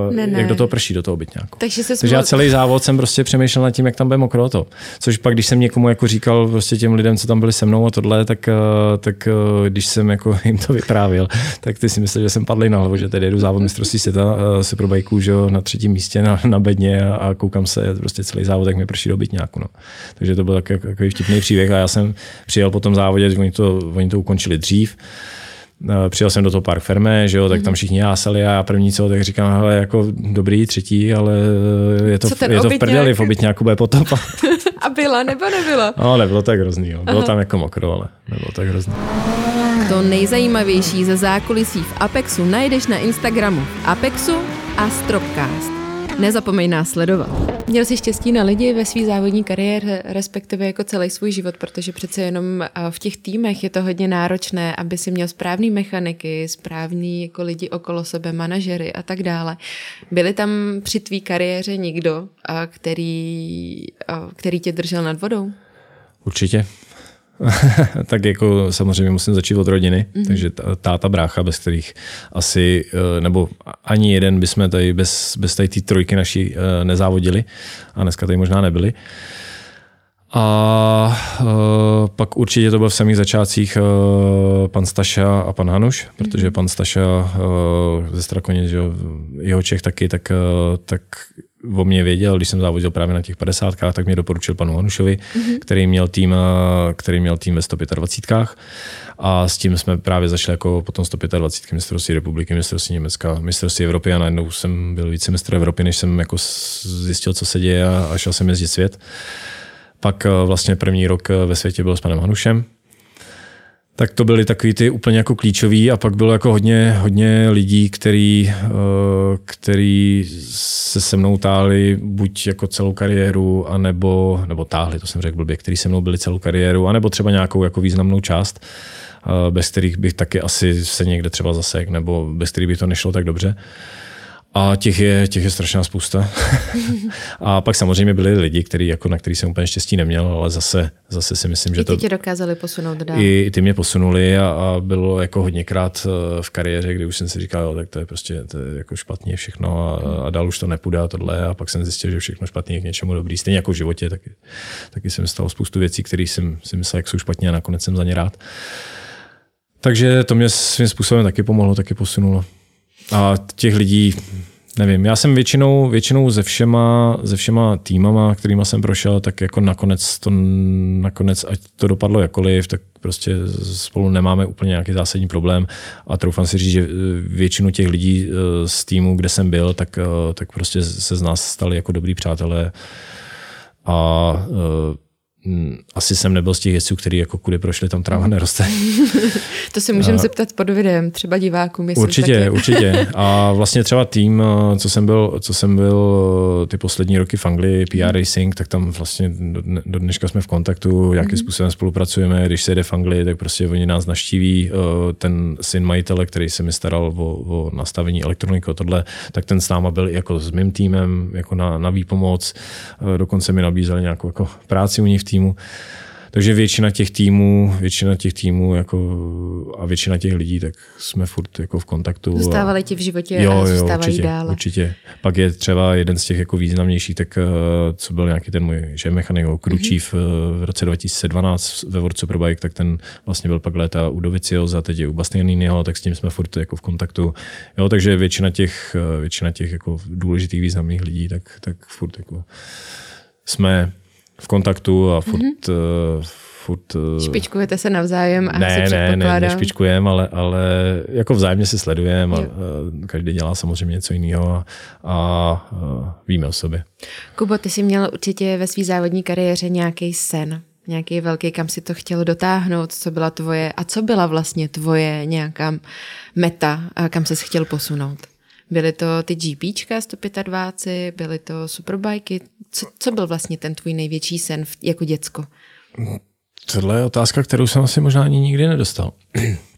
uh, ne, ne. jak do toho prší, do toho obytňáku. Takže, se Takže já celý závod jsem prostě přemýšlel nad tím, jak tam bude mokro to. Což pak, když jsem někomu jako říkal prostě těm lidem, co tam byli se mnou a tohle, tak, uh, tak uh, když jsem jako *laughs* jim to vyprávěl, tak ty si mysleli, že jsem padl na hlavu, že tady jedu závod mistrovství světa uh, superbajků, že na třetím místě na, na bedně a, a, koukám se prostě celý závod, jak mi prší do obytňáku. No. Takže to byl takový, takový vtipný příběh a já jsem přijel po tom závodě, oni to, oni to ukončili dřív, Eh, přijel jsem do toho Park Ferme, že jo, tak tam mhm. všichni jásali a já první co, tak říkám, hele, jako dobrý, třetí, ale je to, je to v prdeli, v obytňáku bude potopa. *laughs* *laughs* a byla nebo nebyla? No, nebylo tak hrozný, jo. bylo Aha. tam jako mokro, ale nebylo tak hrozný. To nejzajímavější ze zákulisí v Apexu najdeš na Instagramu Apexu a Stropcast. Nezapomeň nás sledovat. Měl jsi štěstí na lidi ve své závodní kariéře, respektive jako celý svůj život, protože přece jenom v těch týmech je to hodně náročné, aby si měl správný mechaniky, správný jako lidi okolo sebe, manažery a tak dále. Byli tam při tvý kariéře někdo, který, který tě držel nad vodou? Určitě. *laughs* tak jako samozřejmě musím začít od rodiny, mm-hmm. takže táta, brácha, bez kterých asi, eh, nebo ani jeden bychom tady bez, bez tady té trojky naší eh, nezávodili a dneska tady možná nebyli. A uh, pak určitě to byl v samých začátcích uh, pan Staša a pan Hanuš, protože mhm. pan Staša uh, ze Strakoně, že jeho Čech taky, tak, uh, tak o mě věděl, když jsem závodil právě na těch 50 tak mě doporučil panu Hanušovi, mm-hmm. který, měl tým, který měl tým ve 125 a s tím jsme právě zašli jako potom 125 mistrovství republiky, mistrovství Německa, mistrovství Evropy a najednou jsem byl více mistr Evropy, než jsem jako zjistil, co se děje a, a šel jsem jezdit svět. Pak eh, vlastně první rok eh, ve světě byl s panem Hanušem, tak to byly takový ty úplně jako klíčový a pak bylo jako hodně, hodně lidí, který, eh, který se se mnou táhli buď jako celou kariéru, anebo, nebo táhli, to jsem řekl blbě, který se mnou byli celou kariéru, anebo třeba nějakou jako významnou část, bez kterých bych taky asi se někde třeba zasek, nebo bez kterých by to nešlo tak dobře. A těch je, těch je strašná spousta. *laughs* a pak samozřejmě byli lidi, který, jako, na který jsem úplně štěstí neměl, ale zase, zase si myslím, že I ty to... tě dokázali posunout dál. I, i ty mě posunuli a, a, bylo jako hodněkrát eh, v kariéře, kdy už jsem si říkal, jo, tak to je prostě to je jako špatně všechno a, a dál už to nepůjde a tohle. A pak jsem zjistil, že všechno špatně je k něčemu dobrý. Stejně jako v životě, taky, taky jsem stalo spoustu věcí, které jsem si myslel, jak jsou špatně a nakonec jsem za ně rád. Takže to mě svým způsobem taky pomohlo, taky posunulo. A těch lidí, nevím, já jsem většinou, většinou ze všema, ze všema týmama, kterýma jsem prošel, tak jako nakonec to, nakonec, ať to dopadlo jakoliv, tak prostě spolu nemáme úplně nějaký zásadní problém. A troufám si říct, že většinu těch lidí eh, z týmu, kde jsem byl, tak, eh, tak prostě se z nás stali jako dobrý přátelé. A eh, asi jsem nebyl z těch jezdců, který jako kudy prošli, tam tráva neroste. *laughs* to si můžeme zeptat pod videem, třeba divákům. Určitě, taky. určitě. *laughs* A vlastně třeba tým, co jsem byl, co jsem byl ty poslední roky v Anglii, PR mhm. Racing, tak tam vlastně do, dneška jsme v kontaktu, jakým mm-hmm. způsobem spolupracujeme. Když se jde v Anglii, tak prostě oni nás naštíví. Ten syn majitele, který se mi staral o, o nastavení elektroniky a tohle, tak ten s náma byl jako s mým týmem, jako na, na výpomoc. Dokonce mi nabízeli nějakou jako práci u nich v týmu. Takže většina těch týmů, většina těch týmů jako, a většina těch lidí, tak jsme furt jako v kontaktu. Zůstávali ti v životě jo, a zůstávají určitě, dále. Určitě. Pak je třeba jeden z těch jako významnějších, tak eh, co byl nějaký ten můj že mechanik, Kručív mm-hmm. v roce 2012 ve World Superbike, tak ten vlastně byl pak léta u Dovicioza, teď je u Bastianiniho, tak s tím jsme furt jako v kontaktu. Jo, takže většina těch, eh, většina těch jako důležitých významných lidí, tak, tak furt jako jsme v kontaktu a furt, mm-hmm. furt Špičkujete se navzájem a ne, si ne, ne, nešpičkujeme, ale, ale jako vzájemně se sledujeme a, a každý dělá samozřejmě něco jiného a, a, a víme o sobě. Kubo, ty jsi měl určitě ve své závodní kariéře nějaký sen, nějaký velký, kam si to chtěl dotáhnout, co byla tvoje a co byla vlastně tvoje nějaká meta, kam se chtěl posunout? Byly to ty GPčka 125, byly to superbajky. Co, co byl vlastně ten tvůj největší sen jako děcko? Tohle je otázka, kterou jsem asi možná ani nikdy nedostal. *clears throat*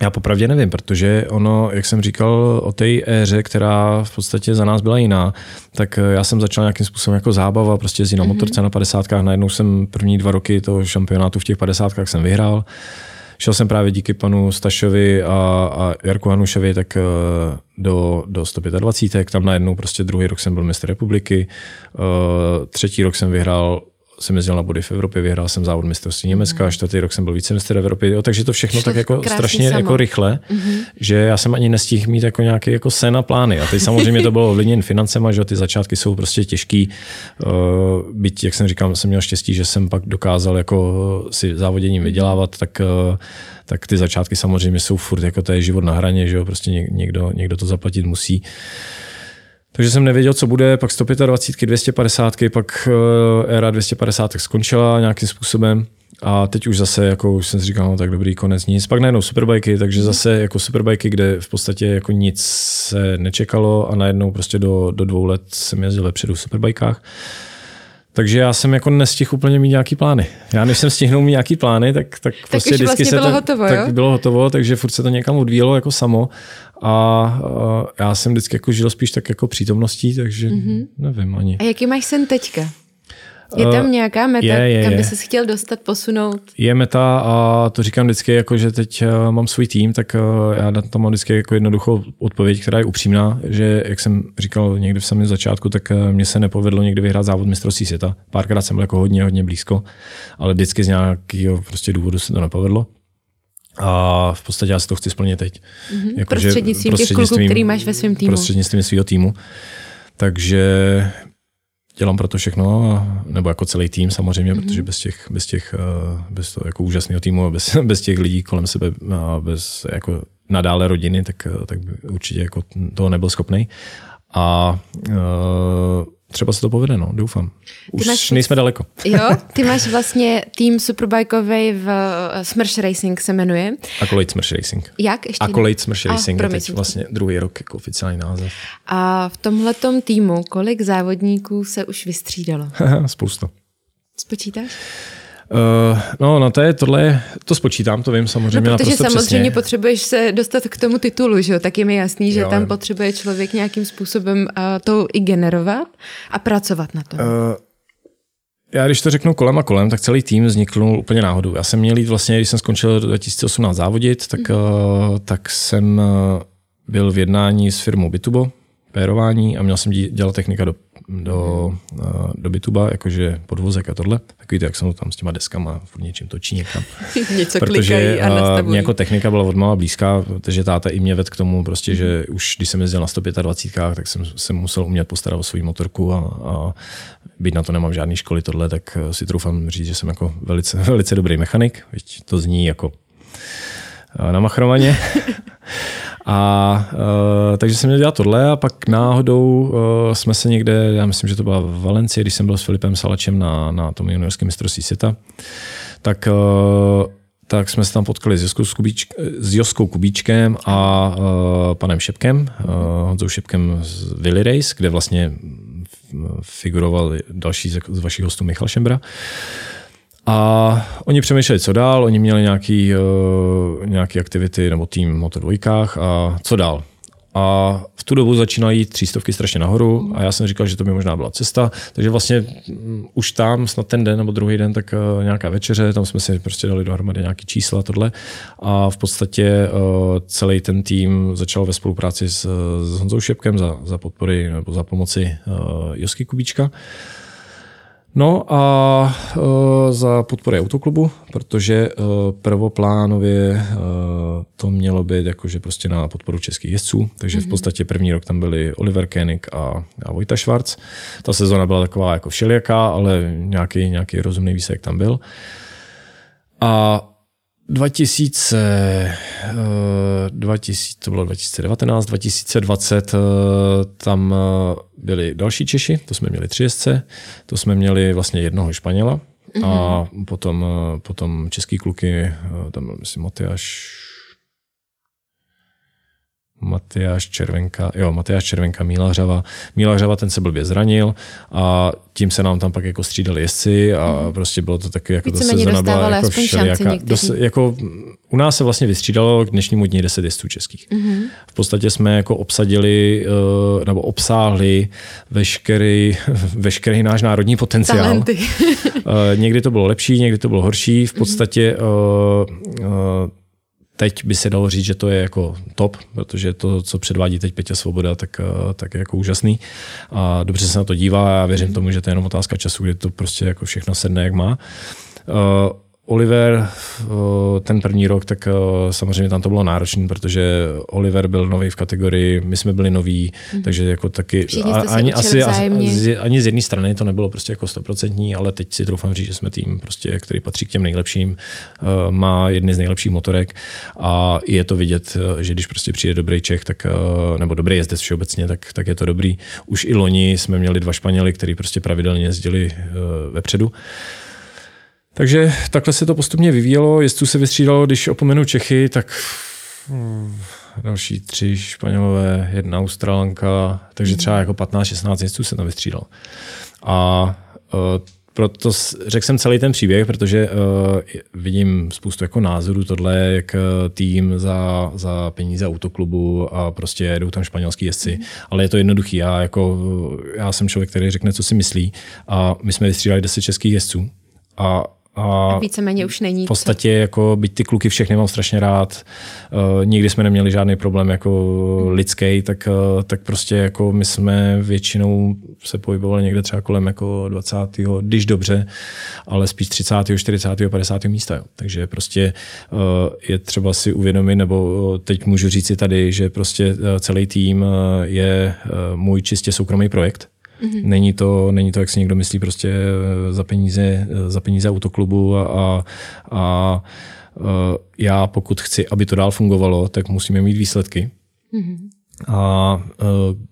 Já popravdě nevím, protože ono, jak jsem říkal o té éře, která v podstatě za nás byla jiná, tak já jsem začal nějakým způsobem jako zábava, prostě jezdit na mm-hmm. motorce na 50. Najednou jsem první dva roky toho šampionátu v těch 50. jsem vyhrál. Šel jsem právě díky panu Stašovi a, a Jarku Hanušovi tak eh, do, do 125, tam najednou prostě druhý rok jsem byl mistr republiky, uh, třetí rok jsem vyhrál jsem jezdil na body v Evropě, vyhrál jsem závod mistrovství Německa, mm. čtvrtý rok jsem byl vícemistr Evropy, jo, takže to všechno tak jako strašně samo. jako rychle, mm-hmm. že já jsem ani nestihl mít jako nějaký jako sen a plány. A teď samozřejmě to bylo ovlivněn financema, že ty začátky jsou prostě těžký. Uh, byť, jak jsem říkal, jsem měl štěstí, že jsem pak dokázal jako si závoděním vydělávat, tak uh, tak ty začátky samozřejmě jsou furt, jako to je život na hraně, že jo, prostě někdo, někdo to zaplatit musí. Takže jsem nevěděl, co bude, pak 125, 250, pak uh, éra 250 skončila nějakým způsobem. A teď už zase, jako už jsem si říkal, no tak dobrý, konec nic. Pak najednou superbajky, takže zase jako superbajky, kde v podstatě jako nic se nečekalo a najednou prostě do, do dvou let jsem jezdil lepší v superbajkách. Takže já jsem jako nestihl úplně mít nějaký plány. Já než jsem stihnul mít nějaký plány, tak, tak, tak prostě vždycky vlastně se bylo to, hotovo, tak jo? bylo hotovo, takže furt se to někam odvíjelo jako samo. A, a já jsem vždycky jako žil spíš tak jako přítomností, takže mm-hmm. nevím ani. A jaký máš sen teďka? Je tam eh, nějaká meta, je, je, kam by se chtěl dostat, posunout? Je meta a to říkám vždycky, jako, že teď eh, mám svůj tým, tak eh, já tam mám vždycky jako jednoduchou odpověď, která je upřímná, že jak jsem říkal někdy v samém začátku, tak mně se nepovedlo někdy vyhrát závod mistrovství světa. Párkrát jsem byl jako hodně, hodně blízko, ale vždycky z nějakého prostě důvodu se to nepovedlo. A v podstatě já si to chci splnit teď. Mm-hmm. Jako, prostřednictvím, prostřednictvím těch kluků, který máš ve svém týmu. Prostřednictvím svého týmu. Takže dělám pro to všechno, nebo jako celý tým samozřejmě, mm-hmm. protože bez těch, bez těch, eh, bez toho jako úžasného týmu, bez, *laughs* bez těch lidí kolem sebe a bez jako nadále rodiny, tak, eh, tak určitě jako toho nebyl schopný. A uh, třeba se to povede, no, doufám. Už máš, nejsme daleko. Jo, *laughs* ty máš vlastně tým superbajkový v Smrš Racing se jmenuje. Akolejt Smrš Racing. Jak? Ještě? Akolejt Smrš Racing je teď vlastně druhý rok jako oficiální název. A v tomhletom týmu kolik závodníků se už vystřídalo? *laughs* Spousta. Spočítáš? Uh, no, no to je tohle, to spočítám, to vím samozřejmě no, protože samozřejmě přesně. potřebuješ se dostat k tomu titulu, že jo? tak je mi jasný, že jo, tam potřebuje člověk nějakým způsobem uh, to i generovat a pracovat na tom. Uh, já když to řeknu kolem a kolem, tak celý tým vznikl úplně náhodou. Já jsem měl jít vlastně, když jsem skončil 2018 závodit, tak, mm. uh, tak jsem byl v jednání s firmou Bitubo, pérování a měl jsem dělat technika do, do, uh, do Bituba, jakože podvozek a tohle. Takový to, jak jsem tam s těma deskama v něčím točí někam. *laughs* Něco protože a mě jako technika byla odmala blízká, protože táta i mě ved k tomu, prostě, že už když jsem jezdil na 125, tak jsem se musel umět postarat o svou motorku a, a být na to nemám žádný školy tohle, tak si troufám říct, že jsem jako velice, *laughs* velice dobrý mechanik. To zní jako na machrovaně. *laughs* A uh, takže jsem měl dělat tohle a pak náhodou uh, jsme se někde, já myslím, že to byla v Valencii, když jsem byl s Filipem Salačem na, na tom juniorském mistrovství světa, tak uh, tak jsme se tam potkali s Joskou, Kubíč, s Joskou Kubíčkem a uh, panem Šepkem, uh, Honzou Šepkem z Willy Race, kde vlastně figuroval další z, vašich hostů Michal Šembra. A oni přemýšleli, co dál, oni měli nějaký, uh, nějaký aktivity nebo tým Moto dvojkách a co dál. A v tu dobu začínají třístovky strašně nahoru a já jsem říkal, že to by možná byla cesta. Takže vlastně mm, už tam snad ten den nebo druhý den, tak uh, nějaká večeře, tam jsme si prostě dali dohromady nějaký čísla tohle. A v podstatě uh, celý ten tým začal ve spolupráci s, s Honzou Šepkem za, za podpory nebo za pomoci uh, Josky Kubíčka. Uh, No a uh, za podpory autoklubu, protože uh, prvoplánově uh, to mělo být jakože prostě na podporu českých jezdců, takže mm-hmm. v mhm. podstatě první rok tam byli Oliver Koenig a, a Vojta Schwarz. Ta sezona byla taková jako všelijaká, ale nějaký, nějaký rozumný výsledek tam byl. A 2000, 2000, to bylo 2019, 2020, eh, tam eh, byli další Češi, to jsme měli tři jezdce, to jsme měli vlastně jednoho Španěla a mhm. potom, eh, potom český kluky, tam byl myslím Matyáš Matyáš Červenka, jo, Matyáš Červenka, Míla Hřava. Míla Hřava, ten se blbě zranil a tím se nám tam pak jako střídali jezdci a mm. prostě bylo to taky jako ta sezona byla jako všelijaká. Dos, jako, u nás se vlastně vystřídalo k dnešnímu dní 10 jezdců českých. Mm-hmm. V podstatě jsme jako obsadili eh, nebo obsáhli veškerý, *laughs* veškerý náš národní potenciál. Talenty. Eh, někdy to bylo lepší, někdy to bylo horší. V podstatě uh, uh, Teď by se dalo říct, že to je jako top, protože to, co předvádí teď Petě Svoboda, tak, eh, tak je jako úžasný. A dobře se na to dívá a já věřím tomu, že to je jenom otázka času, kdy to prostě jako všechno sedne, jak má. Uh, Oliver, eh, ten první rok, tak eh, samozřejmě tam to bylo náročné, protože Oliver byl nový v kategorii, my jsme byli noví, mm. takže jako taky ani, asi, asi, ani z jedné strany to nebylo prostě jako stoprocentní, ale teď si troufám říct, že jsme tým, prostě, který patří k těm nejlepším, eh, má jedny z nejlepších motorek a je to vidět, že když prostě přijde dobrý Čech, tak, nebo dobrý jezdec všeobecně, tak, tak je to dobrý. Už i loni jsme měli dva Španěly, který prostě pravidelně jezdili vepředu. Takže takhle se to postupně vyvíjelo. Jezdců se vystřídalo, když opomenu Čechy, tak hmm, další tři Španělové, jedna Australanka, takže třeba jako 15-16 jezdců se tam vystřídalo. A uh, proto řekl jsem celý ten příběh, protože uh, vidím spoustu jako názorů tohle, jak tým za, za peníze autoklubu a prostě jedou tam španělský jezdci, mm. ale je to jednoduchý. Já, jako, já jsem člověk, který řekne, co si myslí a my jsme vystřídali 10 českých jezdců a a víceméně už není. V podstatě, jako, byť ty kluky všechny mám strašně rád, uh, nikdy jsme neměli žádný problém jako lidský, tak, uh, tak prostě jako my jsme většinou se pohybovali někde třeba kolem jako 20. když dobře, ale spíš 30., 40., 50. místa. Jo. Takže prostě uh, je třeba si uvědomit, nebo teď můžu říct si tady, že prostě celý tým je můj čistě soukromý projekt Mm-hmm. Není, to, není to, jak si někdo myslí, prostě eh, za peníze, eh, za peníze autoklubu a, a, a eh, já pokud chci, aby to dál fungovalo, tak musíme mít výsledky. Mm-hmm. A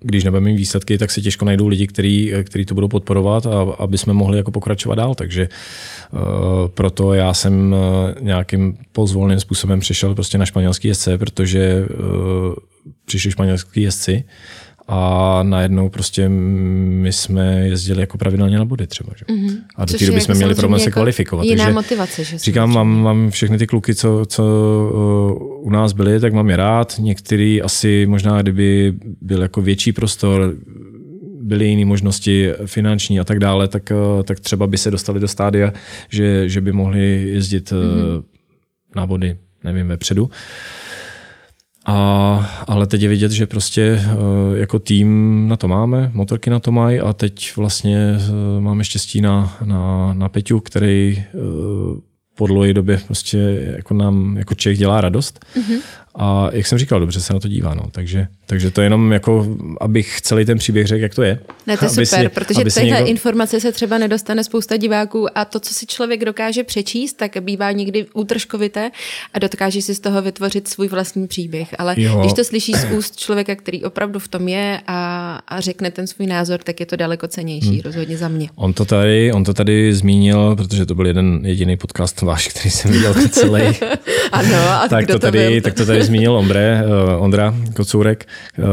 když nebudeme mít výsledky, tak se těžko najdou lidi, kteří který to budou podporovat, a, aby jsme mohli jako pokračovat dál. Takže proto já jsem nějakým pozvolným způsobem přišel prostě na španělský jezdce, protože přišli španělský jezdci a najednou prostě my jsme jezdili jako pravidelně na body třeba. Že? Mm-hmm. A do té doby jsme jako měli problém se jako kvalifikovat. Jiná takže motivace. Že říkám, mám, mám všechny ty kluky, co, co uh, u nás byli, tak mám je rád. Některý asi možná, kdyby byl jako větší prostor, byly jiné možnosti finanční a tak dále, tak, uh, tak třeba by se dostali do stádia, že, že by mohli jezdit mm-hmm. na body, nevím, vepředu. Uh, a, ale teď je vidět, že prostě eh, jako tým na to máme, motorky na to mají a teď vlastně eh, máme štěstí na, na, na Peťu, který eh, po dlouhé době prostě jako nám jako Čech dělá radost. Mm-hmm. A jak jsem říkal, dobře se na to dívá. No. Takže, takže to jenom jako, abych celý ten příběh řekl, jak to je. Ne, to je *laughs* super, si, protože tahle někdo... informace se třeba nedostane spousta diváků a to, co si člověk dokáže přečíst, tak bývá někdy útržkovité a dokáže si z toho vytvořit svůj vlastní příběh. Ale jo. když to slyší z úst člověka, který opravdu v tom je a, a řekne ten svůj názor, tak je to daleko cenější, hmm. rozhodně za mě. On to tady, on to tady zmínil, protože to byl jeden jediný podcast váš, který jsem viděl celý. *laughs* ano, a tak, to, tady, to tak to tady zmínil Ombre, uh, Ondra Kocourek, uh,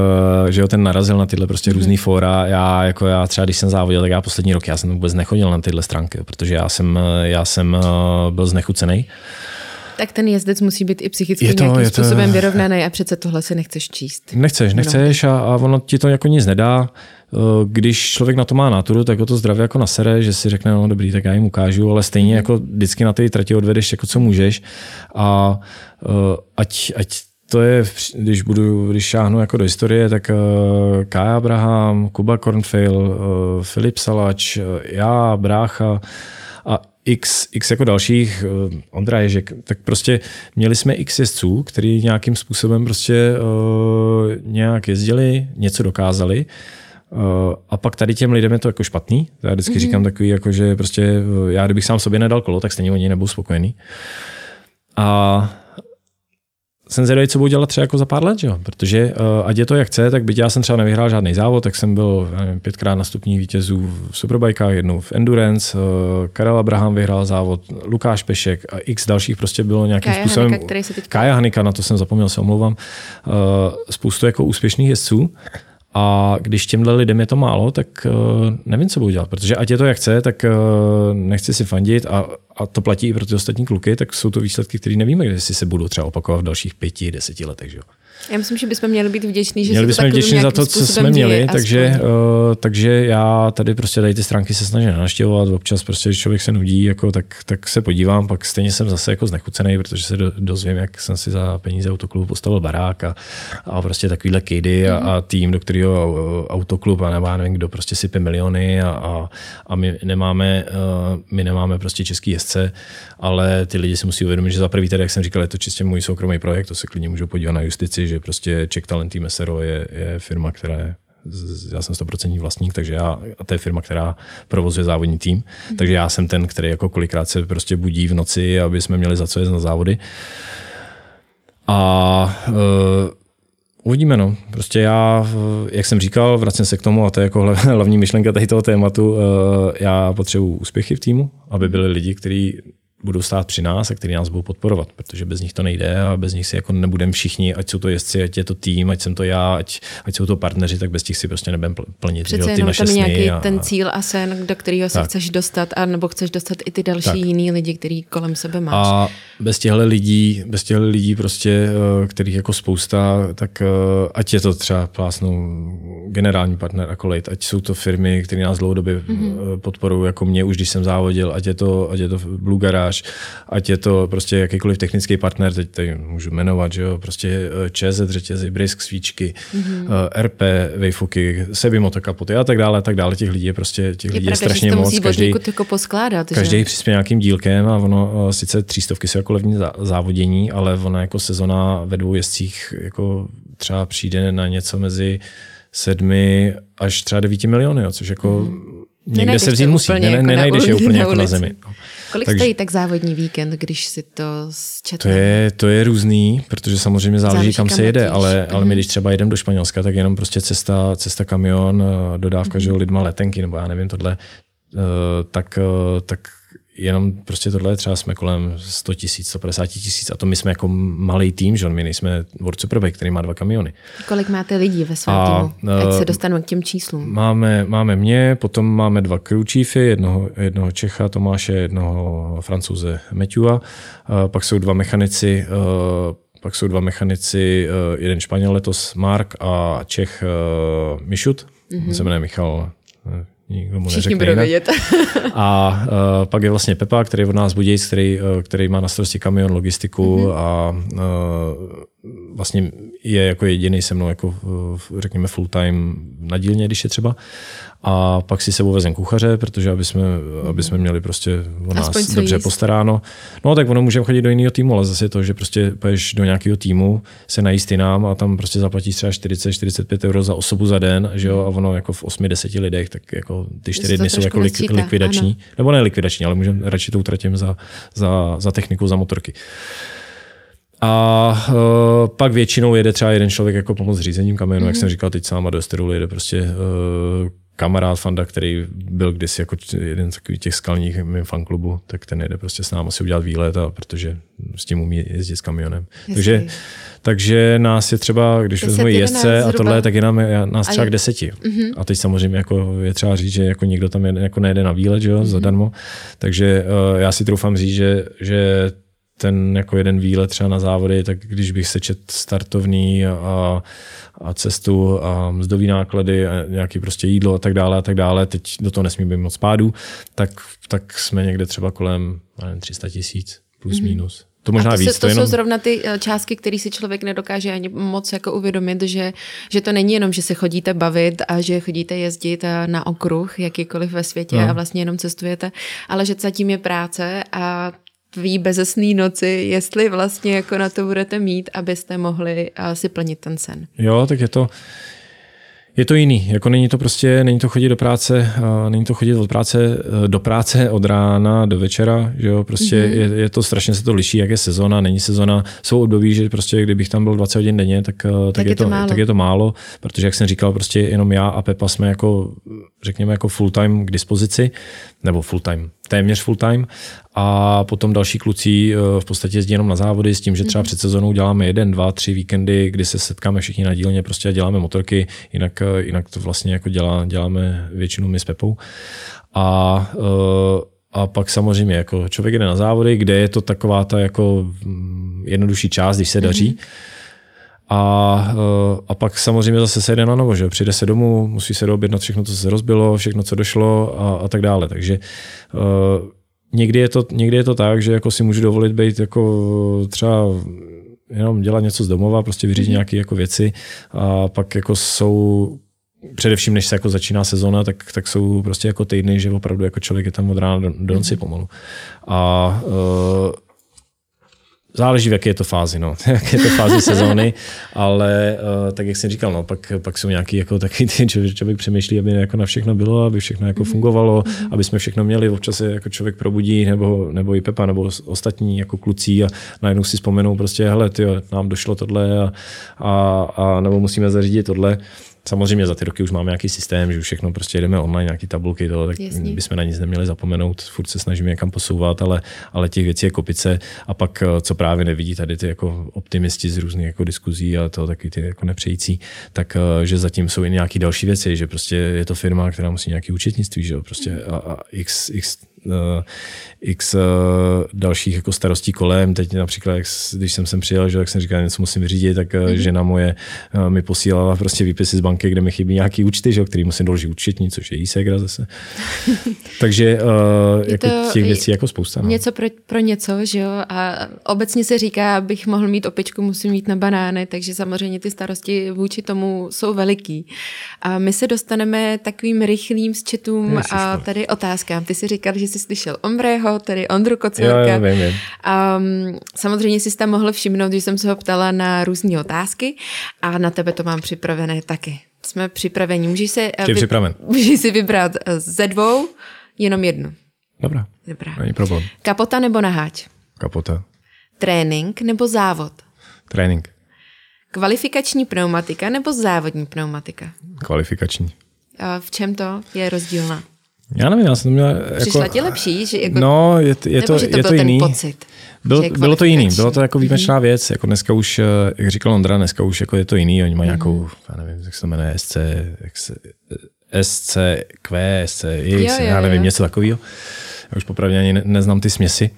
že ho ten narazil na tyhle prostě různý fóra. Já, jako já třeba, když jsem závodil, tak já poslední rok já jsem vůbec nechodil na tyhle stránky, protože já jsem, já jsem uh, byl znechucený. Tak ten jezdec musí být i psychicky je to, nějakým je to... způsobem vyrovnaný a přece tohle si nechceš číst. Nechceš, nechceš a, a ono ti to jako nic nedá. Když člověk na to má náturu, tak ho to zdravě jako nasere, že si řekne, no dobrý, tak já jim ukážu, ale stejně jako vždycky na té trati odvedeš jako co můžeš a ať, ať to je, když budu, když šáhnu jako do historie, tak uh, Kai Abraham, Kuba Kornfeil, uh, Filip Salač, uh, já, Brácha x, x jako dalších, uh, Ondra Ježek, tak prostě měli jsme x jezdců, který nějakým způsobem prostě uh, nějak jezdili, něco dokázali, Uh, a pak tady těm lidem je to jako špatný. Já vždycky mm-hmm. říkám takový, jako, že prostě já kdybych sám sobě nedal kolo, tak stejně oni nebudou spokojení. A jsem zvědavý, co budu dělat třeba jako za pár let, jo? protože uh, ať je to jak chce, tak byť já jsem třeba nevyhrál žádný závod, tak jsem byl nevím, pětkrát na stupních vítězů v Superbikách, jednou v Endurance, uh, Karel Abraham vyhrál závod, Lukáš Pešek a x dalších prostě bylo nějakým Kaja způsobem. Hanika, který se teď... Kaja Hanika, na to jsem zapomněl, se omlouvám. Uh, spoustu jako úspěšných jezdců. A když těmhle lidem je to málo, tak uh, nevím, co budu dělat, protože ať je to jak chce, tak uh, nechci si fandit a, a to platí i pro ty ostatní kluky, tak jsou to výsledky, které nevíme, jestli se budou třeba opakovat v dalších pěti, deseti letech. Že? Já myslím, že bychom měli být vděční, že měli bychom vděční za to, co jsme měli, takže, uh, takže já tady prostě tady ty stránky se snažím naštěvovat, občas prostě, když člověk se nudí, jako, tak, tak se podívám, pak stejně jsem zase jako znechucený, protože se do, dozvím, jak jsem si za peníze autoklubu postavil barák a, a prostě takovýhle kejdy a, a, tým, do kterého autoklub a nebo já nevím, kdo prostě sype miliony a, a, a my, nemáme, uh, my nemáme prostě český jezdce, ale ty lidi si musí uvědomit, že za prvý tady, jak jsem říkal, je to čistě můj soukromý projekt, to se klidně můžu podívat na justici, že prostě Czech Talent Team SRO je, je firma, která je já jsem 100% vlastník, takže já, a to je firma, která provozuje závodní tým, mm. takže já jsem ten, který jako kolikrát se prostě budí v noci, aby jsme měli za co jezdit na závody. A uh, Uvidíme, no. Prostě já, jak jsem říkal, vracím se k tomu, a to je jako *laughs* hlavní myšlenka tady toho tématu, já potřebuji úspěchy v týmu, aby byli lidi, kteří budou stát při nás a který nás budou podporovat, protože bez nich to nejde a bez nich si jako nebudeme všichni, ať jsou to jezdci, ať je to tým, ať jsem to já, ať, ať jsou to partneři, tak bez těch si prostě nebudeme plnit Přece jo, ty naše tam nějaký a, ten cíl a sen, do kterého se chceš dostat, a nebo chceš dostat i ty další tak. jiný lidi, který kolem sebe máš. A bez těchto lidí, bez těchto lidí prostě, eh, kterých jako spousta, tak eh, ať je to třeba plásnou generální partner a kolej, ať jsou to firmy, které nás dlouhodobě mm-hmm. podporují, jako mě už, když jsem závodil, ať je to, ať je to Blue Garage, děláš, ať je to prostě jakýkoliv technický partner, teď tady můžu jmenovat, že jo, prostě eh, ČZ řetězy, Brisk svíčky, mm-hmm. RP, Vejfuky, Sebi motokapoty a tak dále, a tak dále. Těch lidí je prostě, těch je lidí je strašně že moc. Každý, jako poskládat, každý že? přispěje nějakým dílkem a ono eh, sice třístovky jsou jako levní závodění, ale ona jako sezona ve dvou jezdcích jako třeba přijde na něco mezi sedmi až třeba devíti miliony, jo, což jako mm. Někde se vzít musí, ne, jako nenajdeš je úplně na jako na zemi. No. Kolik Takže, stojí tak závodní víkend, když si to zčetne? To je, to je různý, protože samozřejmě záleží, záleží kam, kam se jede, ale, ale my mhm. když třeba jedeme do Španělska, tak jenom prostě cesta, cesta kamion, eh, dodávka, mm-hmm. že lidma letenky, nebo já nevím, tohle, eh, tak, eh, tak jenom prostě tohle třeba jsme kolem 100 tisíc, 150 tisíc a to my jsme jako malý tým, že my nejsme World Superbike, který má dva kamiony. Kolik máte lidí ve svém týmu? Ať se dostaneme k těm číslům. Máme, máme mě, potom máme dva crew chiefy, jednoho, jednoho Čecha Tomáše, jednoho Francouze Matthewa, pak jsou dva mechanici, pak jsou dva mechanici, jeden Španěl letos Mark a Čech Mišut, mm-hmm. se jmenuje Michal nikdo mu Všichni budou vědět. *laughs* a uh, pak je vlastně Pepa, který je od nás Budějc, který, uh, který má na starosti kamion, logistiku mm-hmm. a uh, vlastně je jako jediný se mnou jako řekněme full time na dílně, když je třeba. A pak si sebou vezem kuchaře, protože aby jsme, aby jsme měli prostě o nás Aspoň dobře jíst. postaráno. No tak ono můžeme chodit do jiného týmu, ale zase to, že prostě půjdeš do nějakého týmu, se najíst nám a tam prostě zaplatíš třeba 40-45 euro za osobu za den, že jo, a ono jako v 8-10 lidech, tak jako ty 4 dny jsou jako lik, likvidační. Ano. Nebo ne likvidační, ale můžeme radši to utratím za, za, za techniku, za motorky. A uh, pak většinou jede třeba jeden člověk jako pomoc s řízením kamionu, mm-hmm. jak mhm. jsem říkal, teď sám do Esterulu jede prostě uh, kamarád Fanda, který byl kdysi jako jeden z takových těch skalních mým fanklubu, tak ten jede prostě s námi si udělat výlet, a protože s tím umí jezdit s kamionem. Takže, takže nás je třeba, když vezmu jezdce a tohle, tak je nám, nás třeba k deseti. Uh-huh. A teď samozřejmě jako je třeba říct, že jako někdo tam jede, jako nejde na výlet, že jo, uh-huh. zadarmo. Takže uh, já si troufám říct, že, že ten jako jeden výlet třeba na závody, tak když bych se čet startovný a, a cestu a mzdový náklady a nějaký prostě jídlo a tak dále a tak dále, teď do toho nesmí být moc pádů, tak, tak jsme někde třeba kolem nevím, 300 tisíc plus mm-hmm. minus. To možná a to, víc, se, to, to jenom... jsou zrovna ty eh, částky, které si člověk nedokáže ani moc jako uvědomit, že, že to není jenom, že se chodíte bavit a že chodíte jezdit eh, na okruh jakýkoliv ve světě no. a vlastně jenom cestujete, ale že zatím je práce a tvý bezesný noci, jestli vlastně jako na to budete mít, abyste mohli uh, si plnit ten sen. Jo, tak je to, je to jiný, jako není to prostě, není to chodit do práce, není to chodit od práce e, do práce od rána do večera, že jo, prostě mm-hmm. je, je, to strašně se to liší, jak je sezona, není sezona, jsou období, že prostě kdybych tam byl 20 hodin denně, tak, tak, tak, je, to, málo. tak je to málo, protože jak jsem říkal, prostě jenom já a Pepa jsme jako, řekněme, jako full time k dispozici, nebo full time, téměř full time a potom další kluci eh, v podstatě jezdí jenom na závody s tím, že třeba mhm. před sezónou děláme jeden, dva, tři víkendy, kdy se setkáme všichni na dílně prostě a děláme motorky, jinak, eh, jinak to vlastně jako dělá, děláme většinu my s Pepou. A uh, a pak samozřejmě jako člověk jde na závody, kde je to taková ta jako mm, jednodušší část, když se daří. Mm-hmm. A, a pak samozřejmě zase se jde na novo, že přijde se domů, musí se doobědnat všechno, co se rozbilo, všechno, co došlo a, a tak dále. Takže uh, někdy je, to, někdy je to tak, že jako si můžu dovolit být jako třeba jenom dělat něco z domova, prostě vyřídit mm-hmm. nějaké jako věci a pak jako jsou především než se jako začíná sezóna, tak, tak jsou prostě jako týdny, že opravdu jako člověk je tam od rána do, do noci mm-hmm. pomalu. A uh, Záleží, v jaké je to fázi, no. *laughs* jaké je to fázi sezóny, ale uh, tak jak jsem říkal, no, pak, pak jsou nějaký jako takový ty, že člověk přemýšlí, aby jako na všechno bylo, aby všechno jako fungovalo, aby jsme všechno měli, občas se jako člověk probudí, nebo, nebo i Pepa, nebo ostatní jako kluci a najednou si vzpomenou prostě, hele, tyjo, nám došlo tohle a, a, a nebo musíme zařídit tohle. Samozřejmě za ty roky už máme nějaký systém, že už všechno prostě jedeme online, nějaký tabulky, to, tak bychom na nic neměli zapomenout, furt se snažíme někam posouvat, ale, ale těch věcí je kopice. A pak, eh, co právě nevidí tady ty jako optimisti z různých jako diskuzí a to taky ty jako nepřející, tak eh, že zatím jsou i nějaké další věci, že prostě je to firma, která musí nějaký účetnictví, že jo, prostě a, a x, x x uh, dalších jako starostí kolem. Teď například, jak, když jsem sem přijel, že jak jsem říkal, něco musím vyřídit, tak mm-hmm. žena moje mi posílala prostě výpisy z banky, kde mi chybí nějaký účty, že, který musím doložit účetní, což je jí segra zase. *laughs* Takže uh, jako těch věcí jako spousta. No. Něco pro, pro něco, že jo? A obecně se říká, abych mohl mít opičku, musím mít na banány, takže samozřejmě ty starosti vůči tomu jsou veliký. A my se dostaneme takovým rychlým sčetům a tady otázkám. Ty si říkal, že jsi slyšel Ombrého, tedy Ondru Kocurka. Jo, jo, vím, vím. Um, samozřejmě jsi tam mohl všimnout, že jsem se ho ptala na různé otázky a na tebe to mám připravené taky. Jsme připraveni. Můžeš, se, eh, vy, připraven. můžeš si vybrat eh, ze dvou jenom jednu. Dobrá. Dobrá. Není problém. Kapota nebo naháč? Kapota. Trénink nebo závod? Trénink. Kvalifikační pneumatika nebo závodní pneumatika? Kvalifikační. A v čem to je rozdílná? Já nevím, já jsem to měl... Jako, Přišla ti lepší? Že jako, no, je, je to, to, je to jiný. pocit? Byl, bylo to jiný, bylo to jako výjimečná mm-hmm. věc, jako dneska už, eh, jak říkal Ondra, dneska už jako je to jiný, oni mají mm-hmm. nějakou, já nevím, jak se to jmenuje, SC, SC, Q, SC, X, jo, jo, já nevím, jo. něco takového. Já už popravdě ani ne, neznám ty směsi.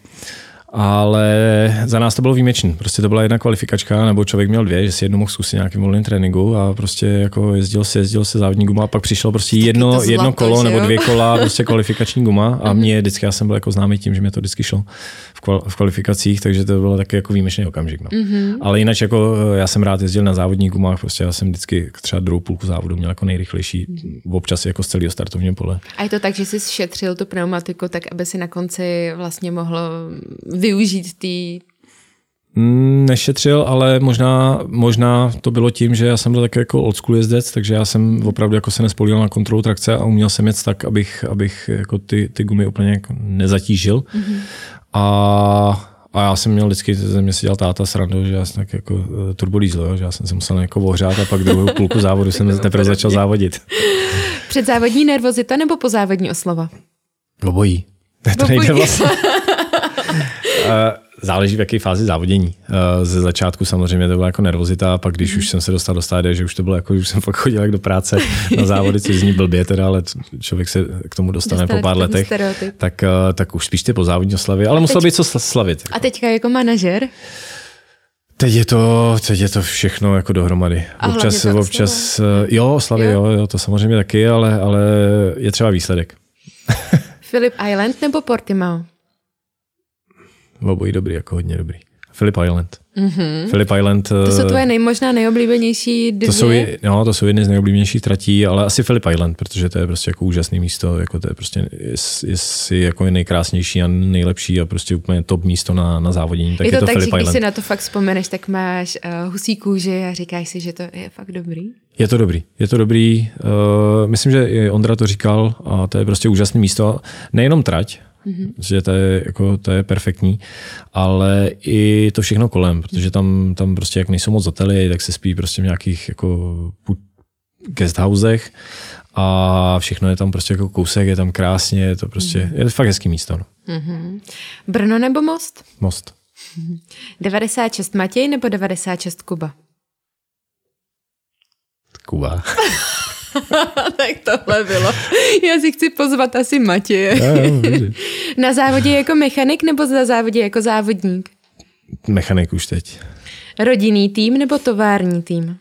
Ale za nás to bylo výjimečné. Prostě to byla jedna kvalifikačka, nebo člověk měl dvě, že si jednu mohl zkusit nějakým volným tréninku a prostě jako jezdil se, jezdil se závodní guma a pak přišlo prostě jedno, zlato, jedno kolo nebo dvě kola, *laughs* prostě kvalifikační guma a mě vždycky, já jsem byl jako známý tím, že mě to vždycky šlo v, kval, v kvalifikacích, takže to bylo taky jako výjimečný okamžik. No. Mm-hmm. Ale jinak jako já jsem rád jezdil na závodní gumách, prostě já jsem vždycky třeba druhou půlku závodu měl jako nejrychlejší, občas jako z celého startovního pole. A je to tak, že jsi šetřil tu pneumatiku tak, aby si na konci vlastně mohlo využít ty mm, Nešetřil, ale možná, možná to bylo tím, že já jsem byl taky jako old school jezdec, takže já jsem opravdu jako se nespolíval na kontrolu trakce a uměl jsem jet tak, abych, abych jako ty, ty gumy úplně jako nezatížil. Mm-hmm. A a já jsem měl vždycky, ze mě si dělal táta srandu, že já jsem tak jako eh, turbodízl, že já jsem se musel jako ohřát a pak druhou půlku závodu jsem teprve začal závodit. Předzávodní nervozita nebo pozávodní oslova? Obojí. To nejde vlastně. *laughs* Záleží v jaké fázi závodění. Ze začátku samozřejmě to byla jako nervozita, a pak když už jsem se dostal do stádia, že už to bylo jako, že už jsem *laughs* fakt chodil jak do práce na závody, což zní blbě teda, ale člověk se k tomu dostane, dostane po pár letech, tak, tak už spíš ty po závodní oslavě, ale musel být co slavit. Jako. A teďka jako manažer? Teď je to, teď je to všechno jako dohromady. A občas, občas, jo, oslavy, jo. jo, jo, to samozřejmě taky, ale, ale je třeba výsledek. *laughs* Philip Island nebo Portimao? Obojí dobrý, jako hodně dobrý. Philip Island. Mm-hmm. Philip Island. To jsou eh, tvoje nejmožná nejoblíbenější dvě? To jsou, no, to jsou jedny z nejoblíbenějších tratí, ale asi Philip Island, protože to je prostě jako úžasné místo, jako to je prostě jestli jako je nejkrásnější a nejlepší a prostě úplně top místo na, na závodění, tak je to, je to tak, Philip že když si na to fakt vzpomeneš, tak máš uh, husí kůži a říkáš si, že to je fakt dobrý? Je to dobrý, je to dobrý. Uh, myslím, že Ondra to říkal a to je prostě úžasné místo. Nejenom trať, mm-hmm. že to je, jako, to je perfektní, ale i to všechno kolem, protože tam, tam prostě jak nejsou moc hotely, tak se spí prostě v nějakých jako guesthousech a všechno je tam prostě jako kousek, je tam krásně, je to prostě, mm-hmm. je to fakt hezký místo. No. Mm-hmm. Brno nebo Most? Most. *laughs* 96 Matěj nebo 96 Kuba? Kuba. *laughs* *laughs* tak tohle bylo. Já si chci pozvat asi Matěje. *laughs* Na závodě jako mechanik nebo za závodě jako závodník? Mechanik už teď. Rodinný tým nebo tovární tým?